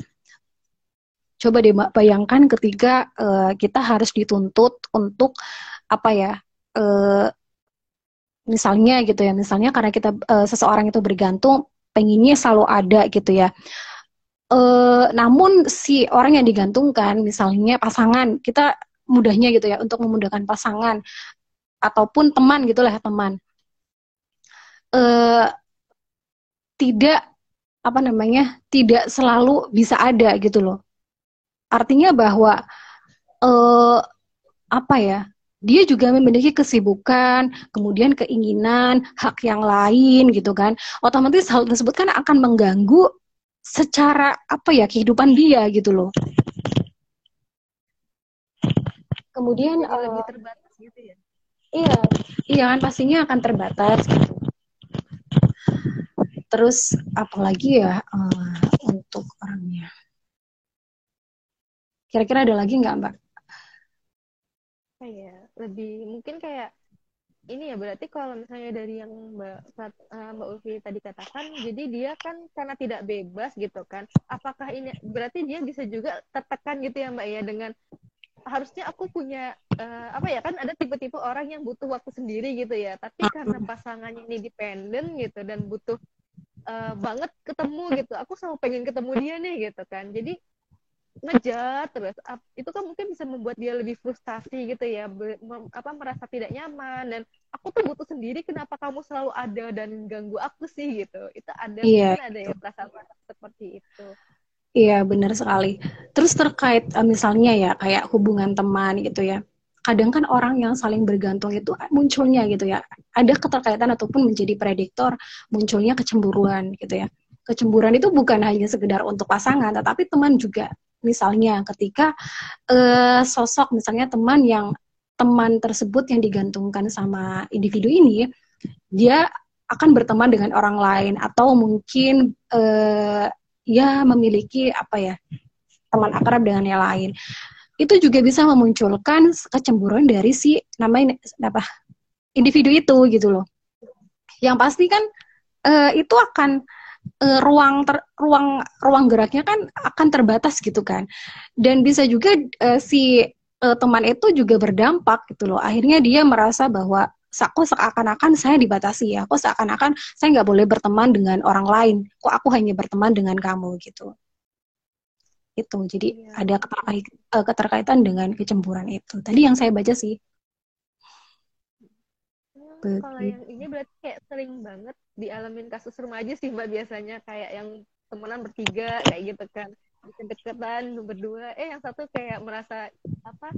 [SPEAKER 3] Coba deh mbak bayangkan ketika uh, kita harus dituntut untuk apa ya uh, misalnya gitu ya misalnya karena kita uh, seseorang itu bergantung pengennya selalu ada gitu ya Uh, namun si orang yang digantungkan, misalnya pasangan, kita mudahnya gitu ya untuk memudahkan pasangan ataupun teman gitulah teman. Uh, tidak apa namanya tidak selalu bisa ada gitu loh. Artinya bahwa uh, apa ya dia juga memiliki kesibukan, kemudian keinginan, hak yang lain gitu kan. Otomatis hal tersebut kan akan mengganggu secara apa ya kehidupan dia gitu loh. Kemudian
[SPEAKER 1] uh, lebih terbatas gitu ya.
[SPEAKER 3] Iya, iya kan pastinya akan terbatas gitu. Terus apalagi ya uh, untuk orangnya. Kira-kira ada lagi nggak Mbak?
[SPEAKER 1] Kayak lebih mungkin kayak ini ya berarti kalau misalnya dari yang Mbak uh, Mbak Ulfi tadi katakan, jadi dia kan karena tidak bebas gitu kan. Apakah ini berarti dia bisa juga tertekan gitu ya Mbak ya dengan harusnya aku punya uh, apa ya kan ada tipe-tipe orang yang butuh waktu sendiri gitu ya. Tapi karena pasangannya ini dependen gitu dan butuh uh, banget ketemu gitu. Aku selalu pengen ketemu dia nih gitu kan. Jadi ngejar terus itu kan mungkin bisa membuat dia lebih frustasi gitu ya apa merasa tidak nyaman dan aku tuh butuh sendiri kenapa kamu selalu ada dan ganggu aku sih gitu. Itu ada yeah. mungkin ada ya perasaan seperti itu.
[SPEAKER 3] Iya benar sekali. Terus terkait eh, misalnya ya kayak hubungan teman gitu ya kadang kan orang yang saling bergantung itu munculnya gitu ya. Ada keterkaitan ataupun menjadi prediktor munculnya kecemburuan gitu ya. Kecemburuan itu bukan hanya sekedar untuk pasangan tetapi teman juga misalnya ketika uh, sosok misalnya teman yang teman tersebut yang digantungkan sama individu ini dia akan berteman dengan orang lain atau mungkin uh, ya memiliki apa ya teman akrab dengan yang lain. Itu juga bisa memunculkan kecemburuan dari si namanya apa individu itu gitu loh. Yang pasti kan uh, itu akan uh, ruang ter, ruang ruang geraknya kan akan terbatas gitu kan. Dan bisa juga uh, si uh, teman itu juga berdampak gitu loh. Akhirnya dia merasa bahwa kok seakan-akan saya dibatasi ya? Kok seakan-akan saya nggak boleh berteman dengan orang lain? Kok aku hanya berteman dengan kamu? Gitu. Itu. Jadi ya. ada keterkait, keterkaitan dengan kecemburuan itu. Tadi yang saya baca sih.
[SPEAKER 1] Kalau yang ini berarti kayak sering banget dialamin kasus remaja sih mbak biasanya. Kayak yang temenan bertiga kayak gitu kan. Deket-deketan berdua. Eh yang satu kayak merasa apa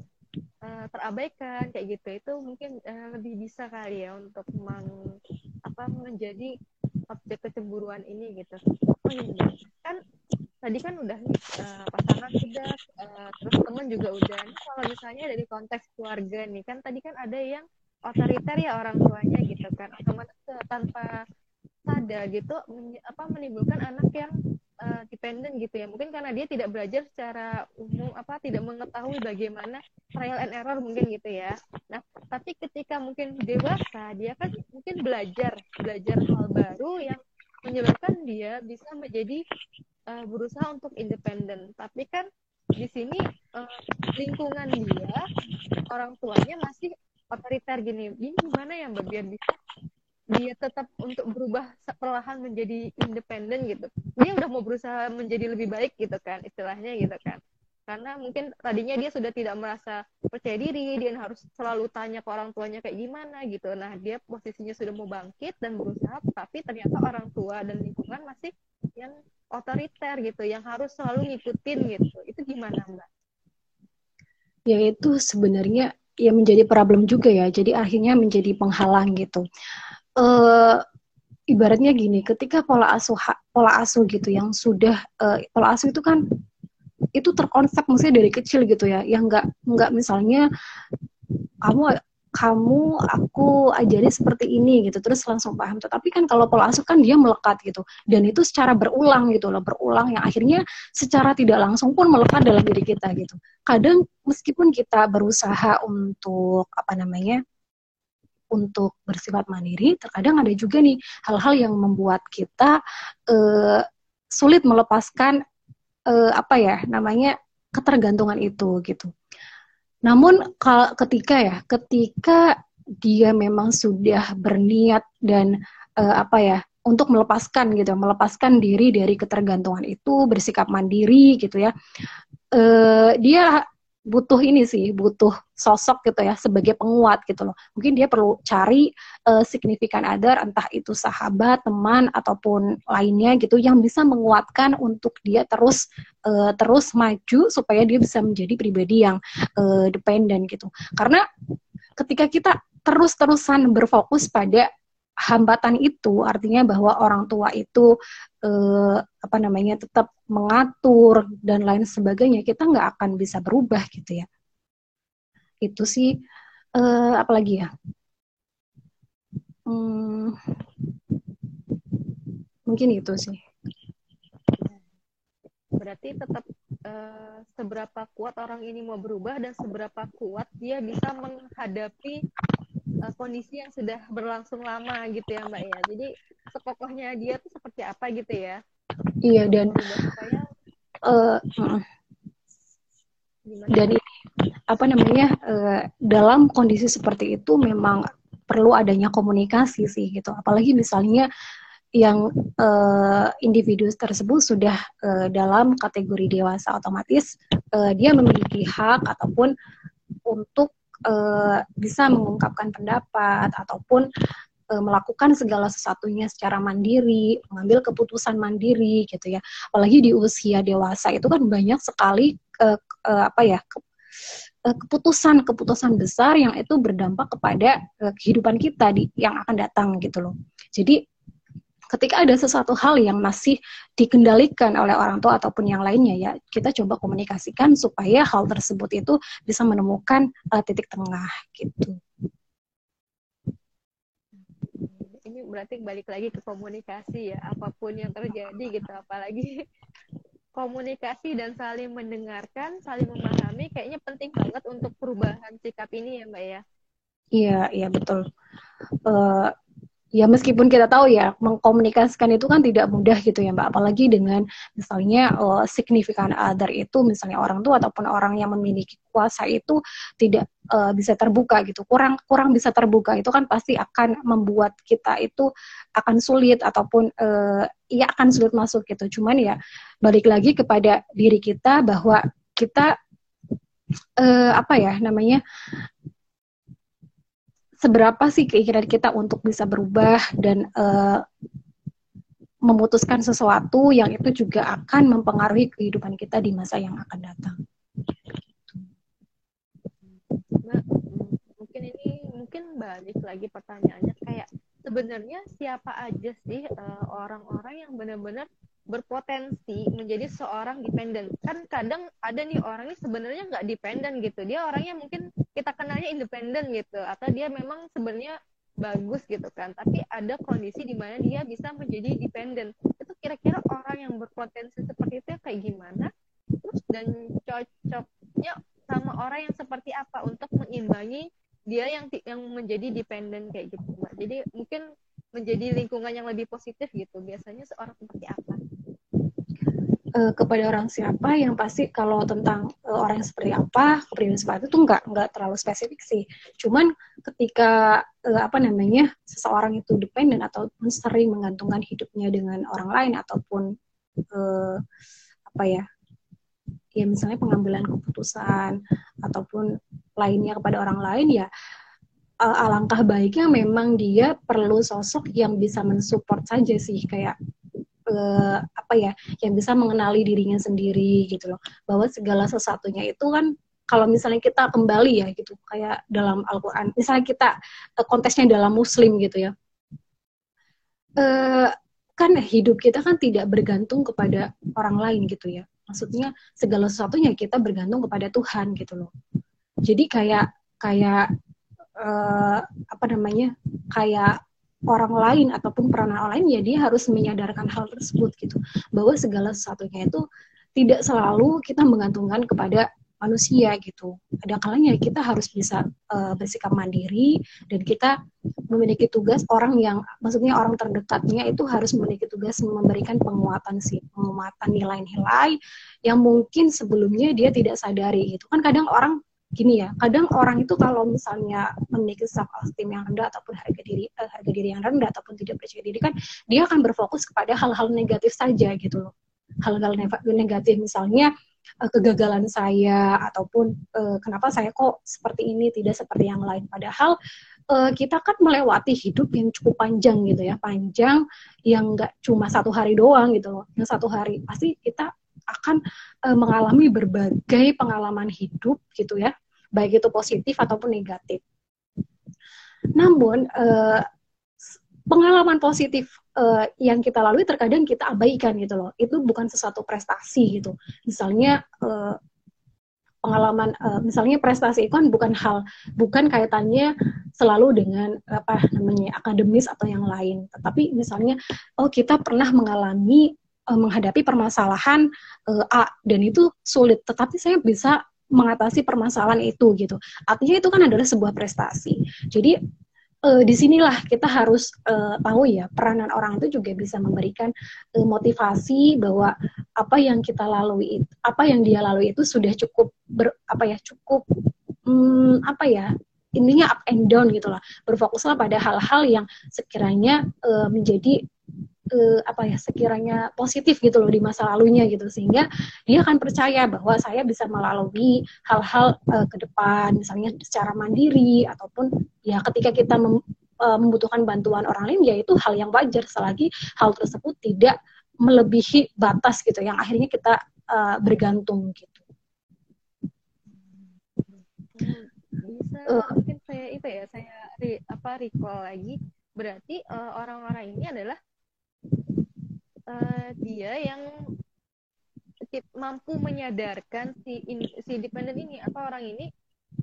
[SPEAKER 1] uh, terabaikan kayak gitu. Itu mungkin uh, lebih bisa kali ya untuk meng, apa menjadi objek kecemburuan ini gitu. Oh iya kan tadi kan udah uh, pasangan sudah terus teman juga udah. Ini kalau misalnya dari konteks keluarga nih kan tadi kan ada yang otoriter ya orang tuanya gitu kan. Otomatis tanpa sadar gitu apa menimbulkan anak yang uh, dependen gitu ya. Mungkin karena dia tidak belajar secara umum apa tidak mengetahui bagaimana trial and error mungkin gitu ya. Nah tapi ketika mungkin dewasa dia kan mungkin belajar belajar hal baru yang menyebabkan dia bisa menjadi uh, berusaha untuk independen. Tapi kan di sini uh, lingkungan dia orang tuanya masih otoriter gini. Ini gimana ya mbak? Bisa dia tetap untuk berubah perlahan menjadi independen gitu. Dia udah mau berusaha menjadi lebih baik gitu kan istilahnya gitu kan. Karena mungkin tadinya dia sudah tidak merasa percaya diri dia harus selalu tanya ke orang tuanya kayak gimana gitu. Nah dia posisinya sudah mau bangkit dan berusaha tapi ternyata orang tua dan lingkungan masih yang otoriter gitu yang harus selalu ngikutin gitu. Itu gimana mbak?
[SPEAKER 3] Ya itu sebenarnya ya menjadi problem juga ya. Jadi akhirnya menjadi penghalang gitu uh, ibaratnya gini ketika pola asuh pola asuh gitu yang sudah uh, pola asuh itu kan itu terkonsep maksudnya dari kecil gitu ya yang nggak nggak misalnya kamu kamu aku ajari seperti ini gitu terus langsung paham. Tetapi kan kalau pola asuh kan dia melekat gitu dan itu secara berulang gitu loh berulang yang akhirnya secara tidak langsung pun melekat dalam diri kita gitu. Kadang meskipun kita berusaha untuk apa namanya untuk bersifat mandiri terkadang ada juga nih hal-hal yang membuat kita uh, sulit melepaskan uh, apa ya namanya ketergantungan itu gitu. Namun kalau ketika ya, ketika dia memang sudah berniat dan uh, apa ya untuk melepaskan gitu, melepaskan diri dari ketergantungan itu, bersikap mandiri gitu ya. Uh, dia butuh ini sih, butuh sosok gitu ya sebagai penguat gitu loh. Mungkin dia perlu cari uh, signifikan other entah itu sahabat, teman ataupun lainnya gitu yang bisa menguatkan untuk dia terus uh, terus maju supaya dia bisa menjadi pribadi yang uh, dependen gitu. Karena ketika kita terus-terusan berfokus pada hambatan itu artinya bahwa orang tua itu eh, apa namanya tetap mengatur dan lain sebagainya kita nggak akan bisa berubah gitu ya. Itu sih eh, apalagi ya? Hmm, mungkin itu sih.
[SPEAKER 1] Berarti tetap uh, seberapa kuat orang ini mau berubah dan seberapa kuat dia bisa menghadapi uh, kondisi yang sudah berlangsung lama gitu ya mbak ya. Jadi sekokohnya dia tuh seperti apa gitu ya
[SPEAKER 3] iya dan uh, dan ini apa namanya uh, dalam kondisi seperti itu memang perlu adanya komunikasi sih gitu. Apalagi misalnya yang uh, individu tersebut sudah uh, dalam kategori dewasa otomatis uh, dia memiliki hak ataupun untuk uh, bisa mengungkapkan pendapat ataupun uh, melakukan segala sesuatunya secara mandiri, mengambil keputusan mandiri gitu ya. Apalagi di usia dewasa itu kan banyak sekali uh, uh, apa ya keputusan-keputusan besar yang itu berdampak kepada kehidupan kita di yang akan datang gitu loh. Jadi ketika ada sesuatu hal yang masih dikendalikan oleh orang tua ataupun yang lainnya ya kita coba komunikasikan supaya hal tersebut itu bisa menemukan uh, titik tengah gitu.
[SPEAKER 1] Berarti balik lagi ke komunikasi ya apa pun yang terjadi gitu apalagi (laughs) komunikasi dan saling mendengarkan, saling memahami kayaknya penting banget untuk perubahan sikap ini ya Mbak ya.
[SPEAKER 3] Iya, iya betul. Uh, ya meskipun kita tahu ya mengkomunikasikan itu kan tidak mudah gitu ya mbak. Apalagi dengan misalnya uh, signifikan other itu misalnya orang tua ataupun orang yang memiliki kuasa itu tidak uh, bisa terbuka gitu. Kurang kurang bisa terbuka itu kan pasti akan membuat kita itu akan sulit ataupun uh, ya akan sulit masuk gitu. Cuman ya balik lagi kepada diri kita bahwa kita uh, apa ya namanya seberapa sih keinginan kita untuk bisa berubah dan uh, memutuskan sesuatu yang itu juga akan mempengaruhi kehidupan kita di masa yang akan datang.
[SPEAKER 1] Nah, mungkin ini mungkin balik lagi pertanyaannya kayak sebenarnya siapa aja sih eh, orang-orang uh, yang benar-benar berpotensi menjadi seorang dependen kan kadang ada nih orang ini sebenarnya nggak dependen gitu. Dia orangnya mungkin kita kenalnya independen gitu atau dia memang sebenarnya bagus gitu kan. Tapi ada kondisi di mana dia bisa menjadi dependen itu kira-kira orang yang berpotensi seperti itu kayak gimana? Terus dan cocoknya sama orang yang seperti apa untuk mengimbangi dia yang yang menjadi dependen kayak gitu jadi mungkin menjadi lingkungan yang lebih positif gitu. Biasanya seorang seperti apa
[SPEAKER 3] uh, kepada orang siapa yang pasti kalau tentang uh, orang yang seperti apa kepribadian seperti itu nggak nggak terlalu spesifik sih. Cuman ketika uh, apa namanya seseorang itu dependen ataupun sering menggantungkan hidupnya dengan orang lain ataupun uh, apa ya ya misalnya pengambilan keputusan ataupun lainnya kepada orang lain ya alangkah baiknya memang dia perlu sosok yang bisa mensupport saja sih kayak uh, apa ya yang bisa mengenali dirinya sendiri gitu loh. Bahwa segala sesuatunya itu kan kalau misalnya kita kembali ya gitu kayak dalam Al-Quran misalnya kita uh, kontesnya dalam Muslim gitu ya. Uh, kan hidup kita kan tidak bergantung kepada orang lain gitu ya. Maksudnya segala sesuatunya kita bergantung kepada Tuhan gitu loh. Jadi kayak kayak uh, apa namanya kayak orang lain ataupun peranan orang lain ya dia harus menyadarkan hal tersebut gitu bahwa segala sesuatunya itu tidak selalu kita menggantungkan kepada manusia gitu. Ada kalanya kita harus bisa uh, bersikap mandiri dan kita memiliki tugas orang yang maksudnya orang terdekatnya itu harus memiliki tugas memberikan penguatan sih, penguatan nilai-nilai yang mungkin sebelumnya dia tidak sadari gitu. Kan kadang orang gini ya, kadang orang itu kalau misalnya memiliki self esteem yang rendah ataupun harga diri uh, harga diri yang rendah ataupun tidak percaya diri kan dia akan berfokus kepada hal-hal negatif saja gitu loh. Hal-hal negatif misalnya uh, kegagalan saya ataupun uh, kenapa saya kok seperti ini tidak seperti yang lain padahal uh, kita kan melewati hidup yang cukup panjang gitu ya, panjang yang enggak cuma satu hari doang gitu loh. Yang satu hari pasti kita akan uh, mengalami berbagai pengalaman hidup gitu ya baik itu positif ataupun negatif. Namun uh, pengalaman positif uh, yang kita lalui terkadang kita abaikan gitu loh. Itu bukan sesuatu prestasi gitu. Misalnya uh, pengalaman misalnya prestasi itu kan bukan hal bukan kaitannya selalu dengan apa namanya akademis atau yang lain. Tetapi misalnya oh kita pernah mengalami menghadapi permasalahan A dan itu sulit, tetapi saya bisa mengatasi permasalahan itu gitu. Artinya itu kan adalah sebuah prestasi. Jadi uh, di sinilah kita harus uh, tahu ya peranan orang itu juga bisa memberikan uh, motivasi bahwa apa yang kita lalui, apa yang dia lalui itu sudah cukup ber, apa ya cukup um, apa ya intinya up and down gitu lah. Berfokuslah pada hal-hal yang sekiranya uh, menjadi uh, apa ya sekiranya positif gitu loh di masa lalunya gitu. Sehingga dia akan percaya bahwa saya bisa melalui hal-hal uh, ke depan. Misalnya secara mandiri ataupun ya ketika kita mem, uh, membutuhkan bantuan orang lain ya itu hal yang wajar. Selagi hal tersebut tidak melebihi batas gitu yang akhirnya kita uh, bergantung gitu.
[SPEAKER 1] Bisa uh, mungkin saya itu ya saya re, apa recall lagi. Berarti orang-orang uh, ini adalah uh, dia yang mampu menyadarkan si in, si dependent ini apa orang ini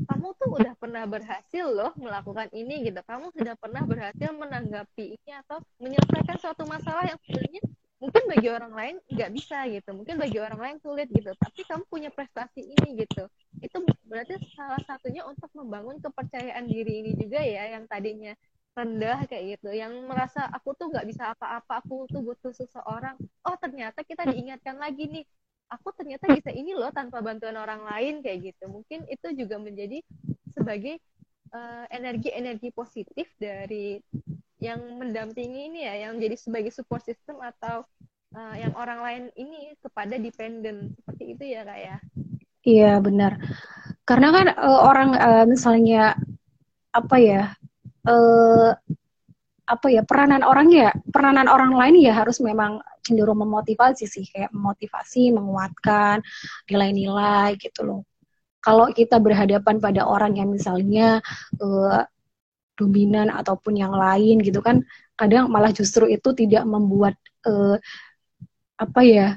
[SPEAKER 1] kamu tuh udah pernah berhasil loh melakukan ini gitu. Kamu sudah pernah berhasil menanggapi ini atau menyelesaikan suatu masalah yang sebenarnya mungkin bagi orang lain nggak bisa gitu. Mungkin bagi orang lain sulit gitu. Tapi kamu punya prestasi ini gitu. Itu berarti salah satunya untuk membangun kepercayaan diri ini juga ya yang tadinya rendah kayak gitu. Yang merasa aku tuh nggak bisa apa-apa aku tuh butuh seseorang. Oh ternyata kita diingatkan lagi nih. Aku ternyata bisa ini loh tanpa bantuan orang lain kayak gitu. Mungkin itu juga menjadi sebagai uh, energi-energi positif dari yang mendampingi ini ya yang jadi sebagai support system atau uh, yang orang lain ini kepada dependent. Seperti itu ya kak ya.
[SPEAKER 3] Iya benar. Karena kan uh, orang uh, misalnya apa ya uh, apa ya peranan orang ya peranan orang lain ya harus memang cenderung memotivasi sih kayak memotivasi menguatkan nilai-nilai gitu loh. Kalau kita berhadapan pada orang yang misalnya uh, dominan ataupun yang lain gitu kan kadang malah justru itu tidak membuat uh, apa ya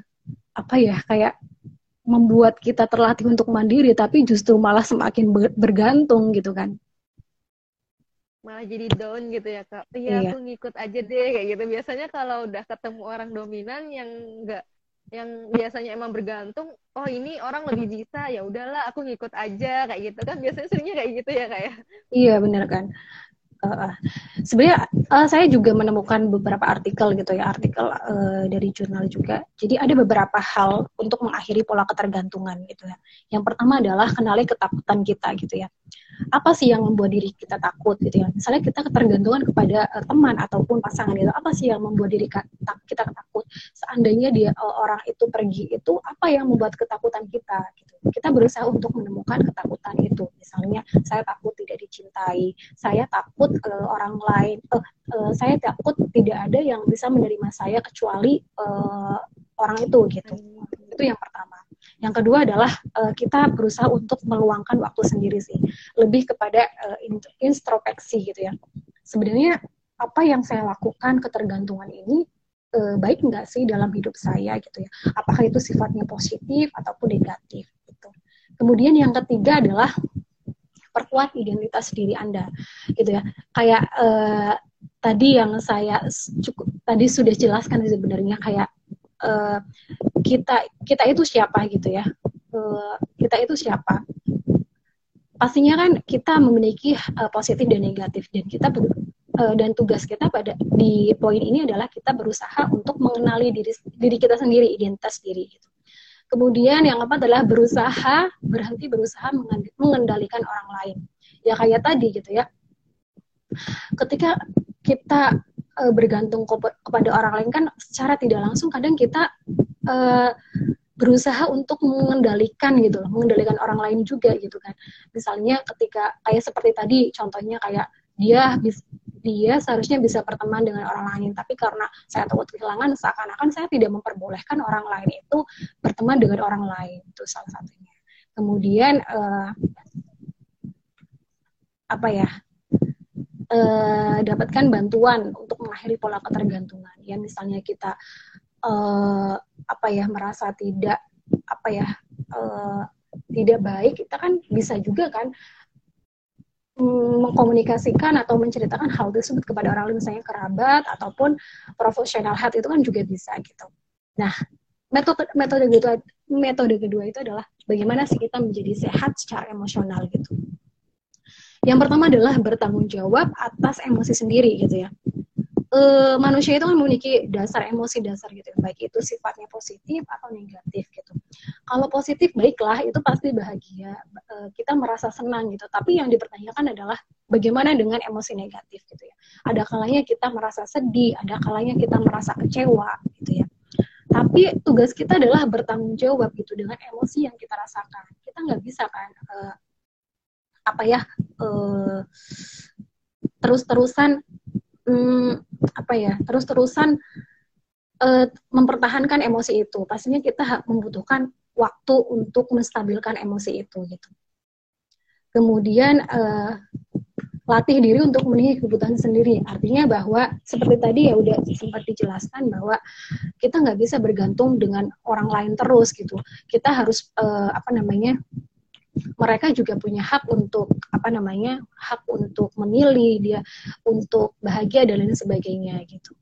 [SPEAKER 3] apa ya kayak membuat kita terlatih untuk mandiri tapi justru malah semakin bergantung gitu kan
[SPEAKER 1] malah jadi down gitu ya kak. Iya, iya. aku ngikut aja deh kayak gitu. Biasanya kalau udah ketemu orang dominan yang enggak yang biasanya emang bergantung oh ini orang lebih bisa ya udahlah aku ngikut aja kayak gitu. Kan biasanya seringnya kayak gitu ya kak ya?
[SPEAKER 3] Iya benar kan? Uh, sebenarnya uh, saya juga menemukan beberapa artikel gitu ya artikel uh, dari jurnal juga. Jadi ada beberapa hal untuk mengakhiri pola ketergantungan gitu ya. Yang pertama adalah kenali ketakutan kita gitu ya apa sih yang membuat diri kita takut gitu ya? Misalnya kita ketergantungan kepada uh, teman ataupun pasangan itu apa sih yang membuat diri kita takut seandainya dia uh, orang itu pergi itu apa yang membuat ketakutan kita gitu? Kita berusaha untuk menemukan ketakutan itu. Misalnya saya takut tidak dicintai saya takut uh, orang lain uh, uh, saya takut tidak ada yang bisa menerima saya kecuali uh, orang itu gitu. Itu yang pertama yang kedua adalah uh, kita berusaha untuk meluangkan waktu sendiri sih. Lebih kepada uh, introspeksi gitu ya. Sebenarnya apa yang saya lakukan ketergantungan ini uh, baik nggak sih dalam hidup saya gitu ya? Apakah itu sifatnya positif ataupun negatif gitu. Kemudian yang ketiga adalah perkuat identitas diri Anda gitu ya. Kayak uh, tadi yang saya cukup tadi sudah jelaskan sebenarnya kayak uh, kita kita itu siapa gitu ya uh, kita itu siapa pastinya kan kita memiliki uh, positif dan negatif dan kita uh, dan tugas kita pada di poin ini adalah kita berusaha untuk mengenali diri diri kita sendiri identitas diri gitu Kemudian yang keempat adalah berusaha berhenti berusaha mengendalikan orang lain. Ya kayak tadi gitu ya. Ketika kita bergantung kepada orang lain kan secara tidak langsung kadang kita e, berusaha untuk mengendalikan gitu loh, mengendalikan orang lain juga gitu kan. Misalnya ketika kayak seperti tadi contohnya kayak dia dia seharusnya bisa berteman dengan orang lain tapi karena saya takut kehilangan seakan-akan saya tidak memperbolehkan orang lain itu berteman dengan orang lain itu salah satunya kemudian uh, apa ya uh, dapatkan bantuan untuk mengakhiri pola ketergantungan ya misalnya kita uh, apa ya merasa tidak apa ya uh, tidak baik kita kan bisa juga kan mengkomunikasikan atau menceritakan hal tersebut kepada orang lain misalnya kerabat ataupun profesional health itu kan juga bisa gitu. Nah, metode metode kedua metode kedua itu adalah bagaimana sih kita menjadi sehat secara emosional gitu. Yang pertama adalah bertanggung jawab atas emosi sendiri gitu ya uh, manusia itu kan memiliki dasar emosi dasar gitu ya, baik itu sifatnya positif atau negatif gitu. Kalau positif baiklah itu pasti bahagia, uh, kita merasa senang gitu. Tapi yang dipertanyakan adalah bagaimana dengan emosi negatif gitu ya. Ada kalanya kita merasa sedih, ada kalanya kita merasa kecewa gitu ya. Tapi tugas kita adalah bertanggung jawab gitu dengan emosi yang kita rasakan. Kita nggak bisa kan uh, apa ya uh, terus-terusan hmm, apa ya terus-terusan uh, mempertahankan emosi itu. Pastinya kita membutuhkan waktu untuk menstabilkan emosi itu gitu. Kemudian uh, latih diri untuk memenuhi kebutuhan sendiri. Artinya bahwa seperti tadi ya udah sempat dijelaskan bahwa kita nggak bisa bergantung dengan orang lain terus gitu. Kita harus uh, apa namanya mereka juga punya hak untuk apa namanya hak untuk memilih dia untuk bahagia dan lain sebagainya gitu.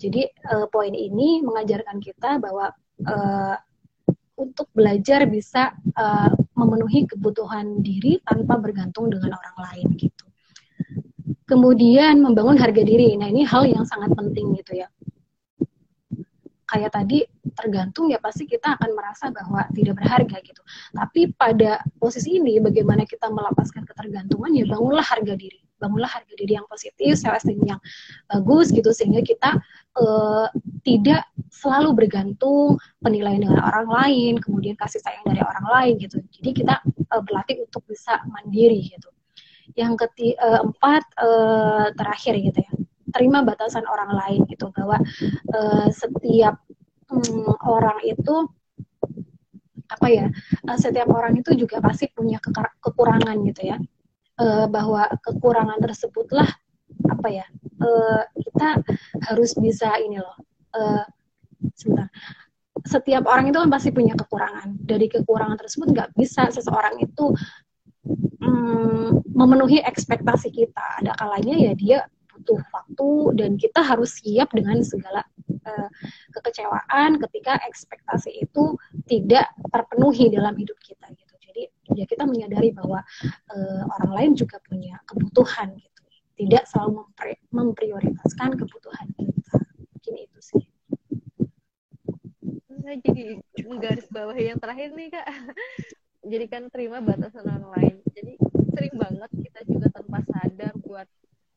[SPEAKER 3] Jadi uh, poin ini mengajarkan kita bahwa uh, untuk belajar bisa uh, memenuhi kebutuhan diri tanpa bergantung dengan orang lain gitu. Kemudian membangun harga diri. Nah ini hal yang sangat penting gitu ya kayak tadi tergantung ya pasti kita akan merasa bahwa tidak berharga gitu. Tapi pada posisi ini bagaimana kita melepaskan ketergantungan ya bangunlah harga diri. Bangunlah harga diri yang positif, self esteem yang bagus gitu sehingga kita uh, tidak selalu bergantung penilaian dengan orang lain, kemudian kasih sayang dari orang lain gitu. Jadi kita uh, berlatih untuk bisa mandiri gitu. Yang keempat uh, terakhir gitu ya terima batasan orang lain gitu bahwa uh, setiap um, orang itu apa ya uh, setiap orang itu juga pasti punya ke kekurangan gitu ya. Uh, bahwa kekurangan tersebutlah apa ya uh, kita harus bisa ini loh uh, sebentar. Setiap orang itu kan pasti punya kekurangan. Dari kekurangan tersebut nggak bisa seseorang itu um, memenuhi ekspektasi kita. Ada kalanya ya dia butuh waktu dan kita harus siap dengan segala uh, kekecewaan ketika ekspektasi itu tidak terpenuhi dalam hidup kita gitu. Jadi ya kita menyadari bahwa uh, orang lain juga punya kebutuhan gitu. tidak selalu memprioritaskan kebutuhan kita mungkin itu sih
[SPEAKER 1] saya jadi menggaris bawah yang terakhir nih kak (laughs) jadi kan terima batasan orang lain jadi sering banget kita juga tanpa sadar buat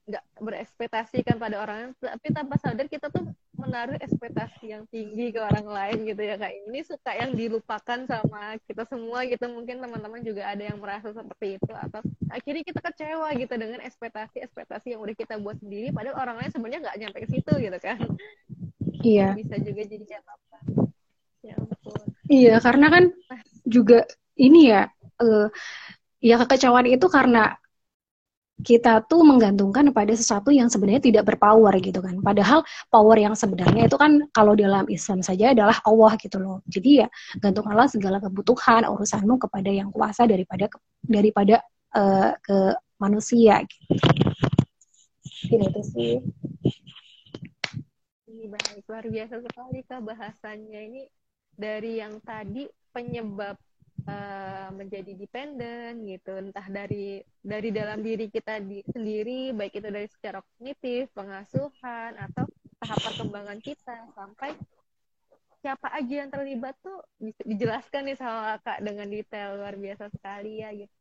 [SPEAKER 1] nggak berekspektasi kan pada orang lain tapi tanpa sadar kita tuh menaruh ekspektasi yang tinggi ke orang lain gitu ya kak. Ini suka yang dilupakan sama kita semua gitu. Mungkin teman-teman juga ada yang merasa seperti itu atau akhirnya kita kecewa gitu dengan ekspektasi ekspektasi yang udah kita buat sendiri padahal orang lain sebenarnya nggak nyampe ke situ gitu kan.
[SPEAKER 3] Iya.
[SPEAKER 1] Bisa juga jadi catatan. Ya ampun
[SPEAKER 3] iya karena kan juga ini ya uh, ya kekecewaan itu karena kita tuh menggantungkan pada sesuatu yang sebenarnya tidak berpower gitu kan. Padahal power yang sebenarnya itu kan kalau dalam Islam saja adalah Allah gitu loh. Jadi ya gantungkanlah segala kebutuhan urusanmu kepada yang kuasa daripada daripada uh, ke manusia gitu. Gitu itu sih.
[SPEAKER 1] Ini baik luar biasa sekali kak bahasannya ini dari yang tadi penyebab uh, menjadi dependen gitu. Entah dari dari dalam diri kita di, sendiri baik itu dari secara kognitif pengasuhan atau tahap perkembangan kita sampai siapa aja yang terlibat tuh dijelaskan nih sama kak dengan detail luar biasa sekali ya gitu.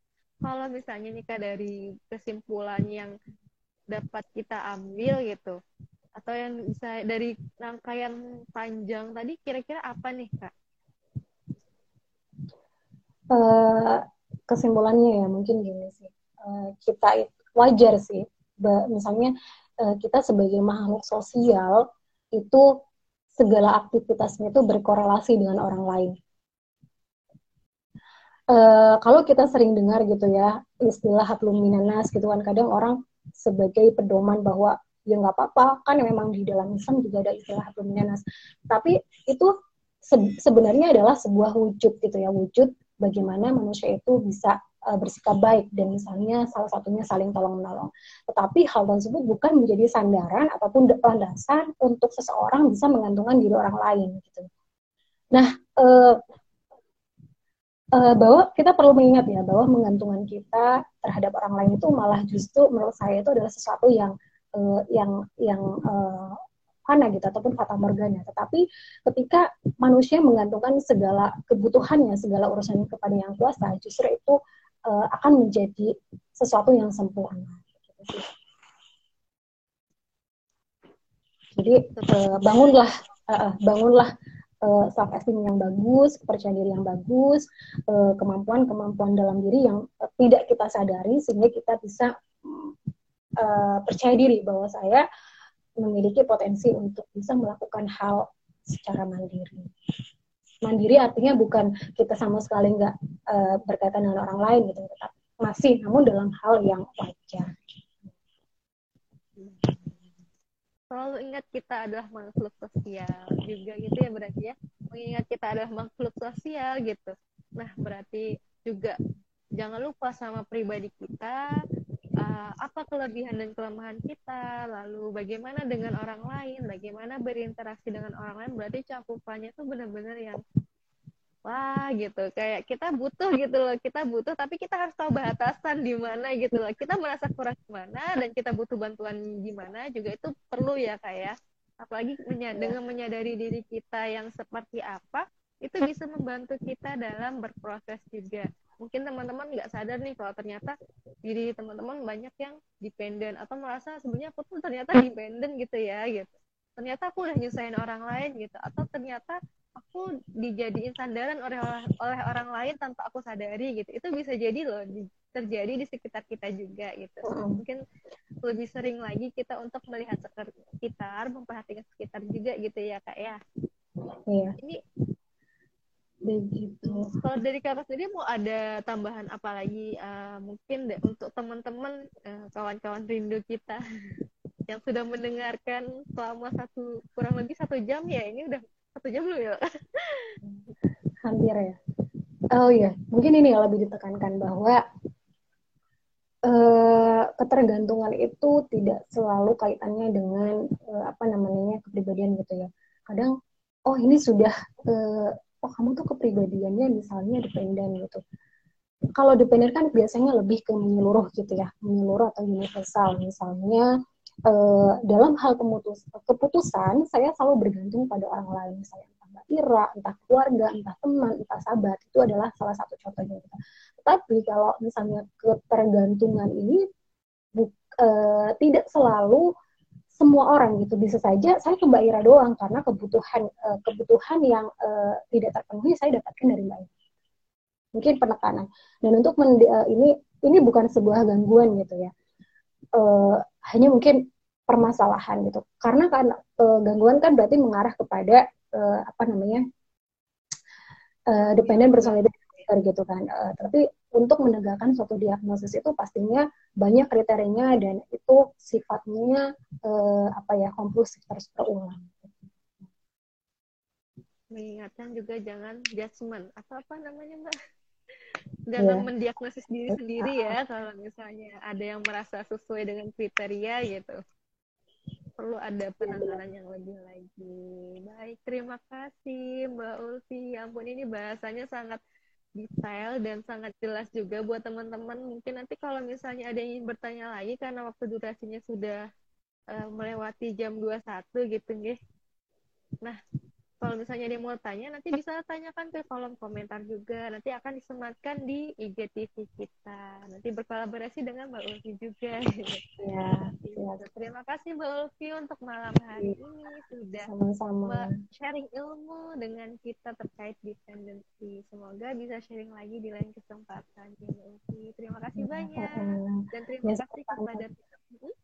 [SPEAKER 1] Kalau misalnya nih kak dari kesimpulan yang dapat kita ambil gitu atau yang bisa dari rangkaian panjang tadi kira-kira apa nih kak
[SPEAKER 3] uh, kesimpulannya ya mungkin gini sih. Uh, kita wajar sih misalnya uh, kita sebagai makhluk sosial itu segala aktivitasnya itu berkorelasi dengan orang lain. Uh, kalau kita sering dengar gitu ya istilah hablum minanas gitu kan kadang orang sebagai pedoman bahwa ya nggak apa-apa kan memang di dalam Islam juga ada istilah hablum minanas tapi itu se sebenarnya adalah sebuah wujud gitu ya wujud bagaimana manusia itu bisa uh, bersikap baik dan misalnya salah satunya saling tolong menolong. Tetapi hal tersebut bukan menjadi sandaran ataupun landasan untuk seseorang bisa menggantungkan diri orang lain gitu. Nah, uh, uh, bahwa kita perlu mengingat ya bahwa menggantungkan kita terhadap orang lain itu malah justru menurut saya itu adalah sesuatu yang uh, yang yang uh, fana gitu ataupun fata morgana. Tetapi ketika manusia menggantungkan segala kebutuhannya, segala urusan kepada yang kuasa, justru itu uh, akan menjadi sesuatu yang sempurna. Jadi uh, bangunlah, uh, bangunlah uh, self esteem yang bagus, kepercayaan diri yang bagus, kemampuan-kemampuan dalam diri yang uh, tidak kita sadari sehingga kita bisa uh, percaya diri bahwa saya memiliki potensi untuk bisa melakukan hal secara mandiri. Mandiri artinya bukan kita sama sekali nggak uh, berkaitan dengan orang lain gitu, tetapi masih namun dalam hal yang wajar.
[SPEAKER 1] Selalu ingat kita adalah makhluk sosial juga gitu ya berarti ya. Mengingat kita adalah makhluk sosial gitu. Nah berarti juga jangan lupa sama pribadi kita, uh, apa kelebihan dan kelemahan kita, lalu bagaimana dengan orang lain, bagaimana berinteraksi dengan orang lain, berarti cakupannya tuh benar-benar yang wah gitu. Kayak kita butuh gitu loh. Kita butuh tapi kita harus tahu batasan di mana gitu loh. Kita merasa kurang di mana dan kita butuh bantuan di mana juga itu perlu ya kayak ya. apalagi menya dengan menyadari diri kita yang seperti apa itu bisa membantu kita dalam berproses juga mungkin teman-teman nggak sadar nih kalau ternyata diri teman-teman banyak yang dependen atau merasa sebenarnya aku tuh ternyata dependen gitu ya gitu. Ternyata aku udah nyusahin orang lain gitu atau ternyata aku dijadiin sandaran oleh oleh orang lain tanpa aku sadari gitu. Itu bisa jadi loh di, terjadi di sekitar kita juga gitu. Mungkin lebih sering lagi kita untuk melihat sekitar memperhatikan sekitar juga gitu ya kak ya.
[SPEAKER 3] Iya.
[SPEAKER 1] Ini
[SPEAKER 3] begitu
[SPEAKER 1] kalau dari kakak sendiri mau ada tambahan apa lagi uh, mungkin deh, untuk teman-teman uh, kawan-kawan rindu kita (laughs) yang sudah mendengarkan selama satu kurang lebih satu jam ya? Ini udah satu jam belum ya? (laughs)
[SPEAKER 3] Hampir ya. Oh iya mungkin ini yang lebih ditekankan bahwa uh, ketergantungan itu tidak selalu kaitannya dengan uh, apa namanya kepribadian gitu ya. Kadang oh ini sudah uh, oh kamu tuh kepribadiannya misalnya dependen gitu kalau dependent kan biasanya lebih ke menyeluruh gitu ya, menyeluruh atau universal. Misalnya uh, dalam hal pemutus, keputusan saya selalu bergantung pada orang lain, misalnya entah Mbak Ira, entah keluarga, entah teman, entah sahabat, itu adalah salah satu contohnya. Gitu. Tapi kalau misalnya ketergantungan ini bu, uh, tidak selalu semua orang gitu. Bisa saja saya ke Mbak Ira doang karena kebutuhan uh, kebutuhan yang uh, tidak terpenuhi saya dapatkan dari Mbak Ira. Mungkin penekanan. Dan untuk uh, ini ini bukan sebuah gangguan gitu ya. Uh, hanya mungkin permasalahan gitu. Karena kan uh, gangguan kan berarti mengarah kepada uh, apa namanya uh, dependen bersolidaritas gitu kan. Uh, tapi untuk menegakkan suatu diagnosis itu pastinya banyak kriterianya dan itu sifatnya uh, apa ya konklusif terus berulang
[SPEAKER 1] mengingatkan juga jangan judgement atau apa namanya mbak? (laughs) Dalam yeah. mendiagnosis diri sendiri ya kalau misalnya ada yang merasa sesuai dengan kriteria gitu. Perlu ada penanganan yang lebih lagi. Baik terima kasih Mbak Ulfi. Ya ampun ini bahasanya sangat detail dan sangat jelas juga buat teman-teman. Mungkin nanti kalau misalnya ada yang ingin bertanya lagi karena waktu durasinya sudah uh, melewati jam 21 gitu nggih nah kalau misalnya dia mau tanya nanti bisa tanyakan ke kolom komentar juga. Nanti akan disematkan di IGTV kita. Nanti berkolaborasi dengan Mbak Ulfi juga.
[SPEAKER 3] Ya, ya.
[SPEAKER 1] terima kasih Mbak Ulfi untuk malam hari ya. ini. Sudah
[SPEAKER 3] sama-sama.
[SPEAKER 1] Sharing ilmu dengan kita terkait dependensi. Semoga bisa sharing lagi di lain kesempatan Mbak Ulfi. Terima kasih ya, banyak. dan terima ya, kasih kepada hmm?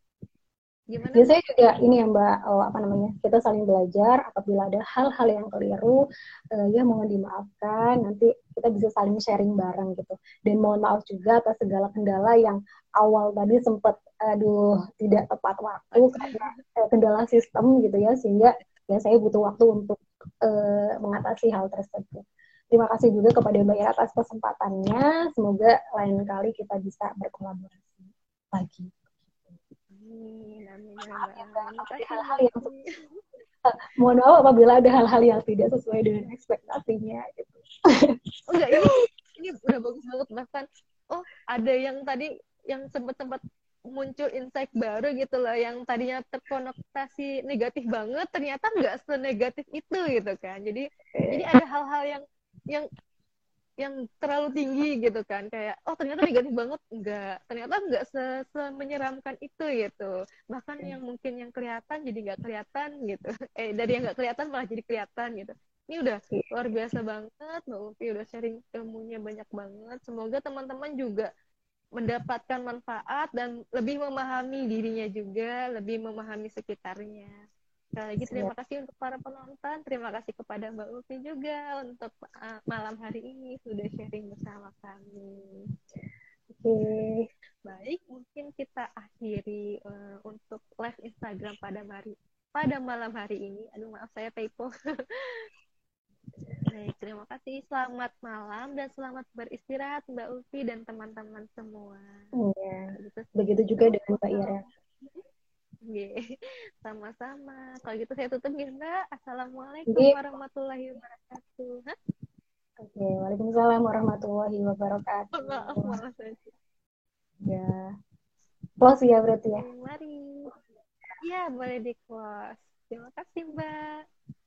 [SPEAKER 3] Gimana? Biasanya juga ini ya Mbak, oh, apa namanya, kita saling belajar. Apabila ada hal-hal yang keliru, uh, ya mohon dimaafkan. Nanti kita bisa saling sharing bareng gitu. Dan mohon maaf juga atas segala kendala yang awal tadi sempat, aduh, tidak tepat waktu karena uh, kendala sistem gitu ya, sehingga ya saya butuh waktu untuk uh, mengatasi hal tersebut. Terima kasih juga kepada Mbak Ira atas kesempatannya. Semoga lain kali kita bisa berkolaborasi lagi hal-hal yang uh, (laughs) mohon maaf apabila ada hal-hal yang tidak sesuai dengan ekspektasinya gitu.
[SPEAKER 1] oh, enggak ini ini udah bagus banget. Bahkan oh ada yang tadi yang sempat-sempat muncul insight baru gitu loh yang tadinya terkonotasi negatif banget ternyata nggak senegatif itu gitu kan. Jadi jadi ada hal-hal yang yang yang terlalu tinggi gitu kan. Kayak oh ternyata negatif banget. Enggak. Ternyata enggak se, menyeramkan itu gitu. Bahkan yang mungkin yang kelihatan jadi nggak kelihatan gitu. (laughs) Eh dari yang nggak kelihatan malah jadi kelihatan gitu. Ini udah luar biasa banget mbak Upi. Udah sharing ilmunya banyak banget. Semoga teman-teman juga mendapatkan manfaat dan lebih memahami dirinya juga lebih memahami sekitarnya Sekali lagi terima kasih untuk para penonton, terima kasih kepada Mbak Ulfi juga untuk uh, malam hari ini sudah sharing bersama kami.
[SPEAKER 3] Oke, okay.
[SPEAKER 1] baik mungkin kita akhiri uh, untuk live Instagram pada hari pada malam hari ini. Aduh maaf saya typo. (laughs) Baik, terima kasih. Selamat malam dan selamat beristirahat Mbak Ulfi dan teman-teman semua.
[SPEAKER 3] Iya. Begitu juga dengan Mbak Ira. (laughs)
[SPEAKER 1] Sama-sama. Kalau gitu saya tutup ya, Mbak. Assalamualaikum Oke. warahmatullahi wabarakatuh. Hah?
[SPEAKER 3] Oke, Waalaikumsalam warahmatullahi wabarakatuh. Ya. Close ya berarti ya?
[SPEAKER 1] Mari. Iya, boleh di close. Terima kasih, Mbak.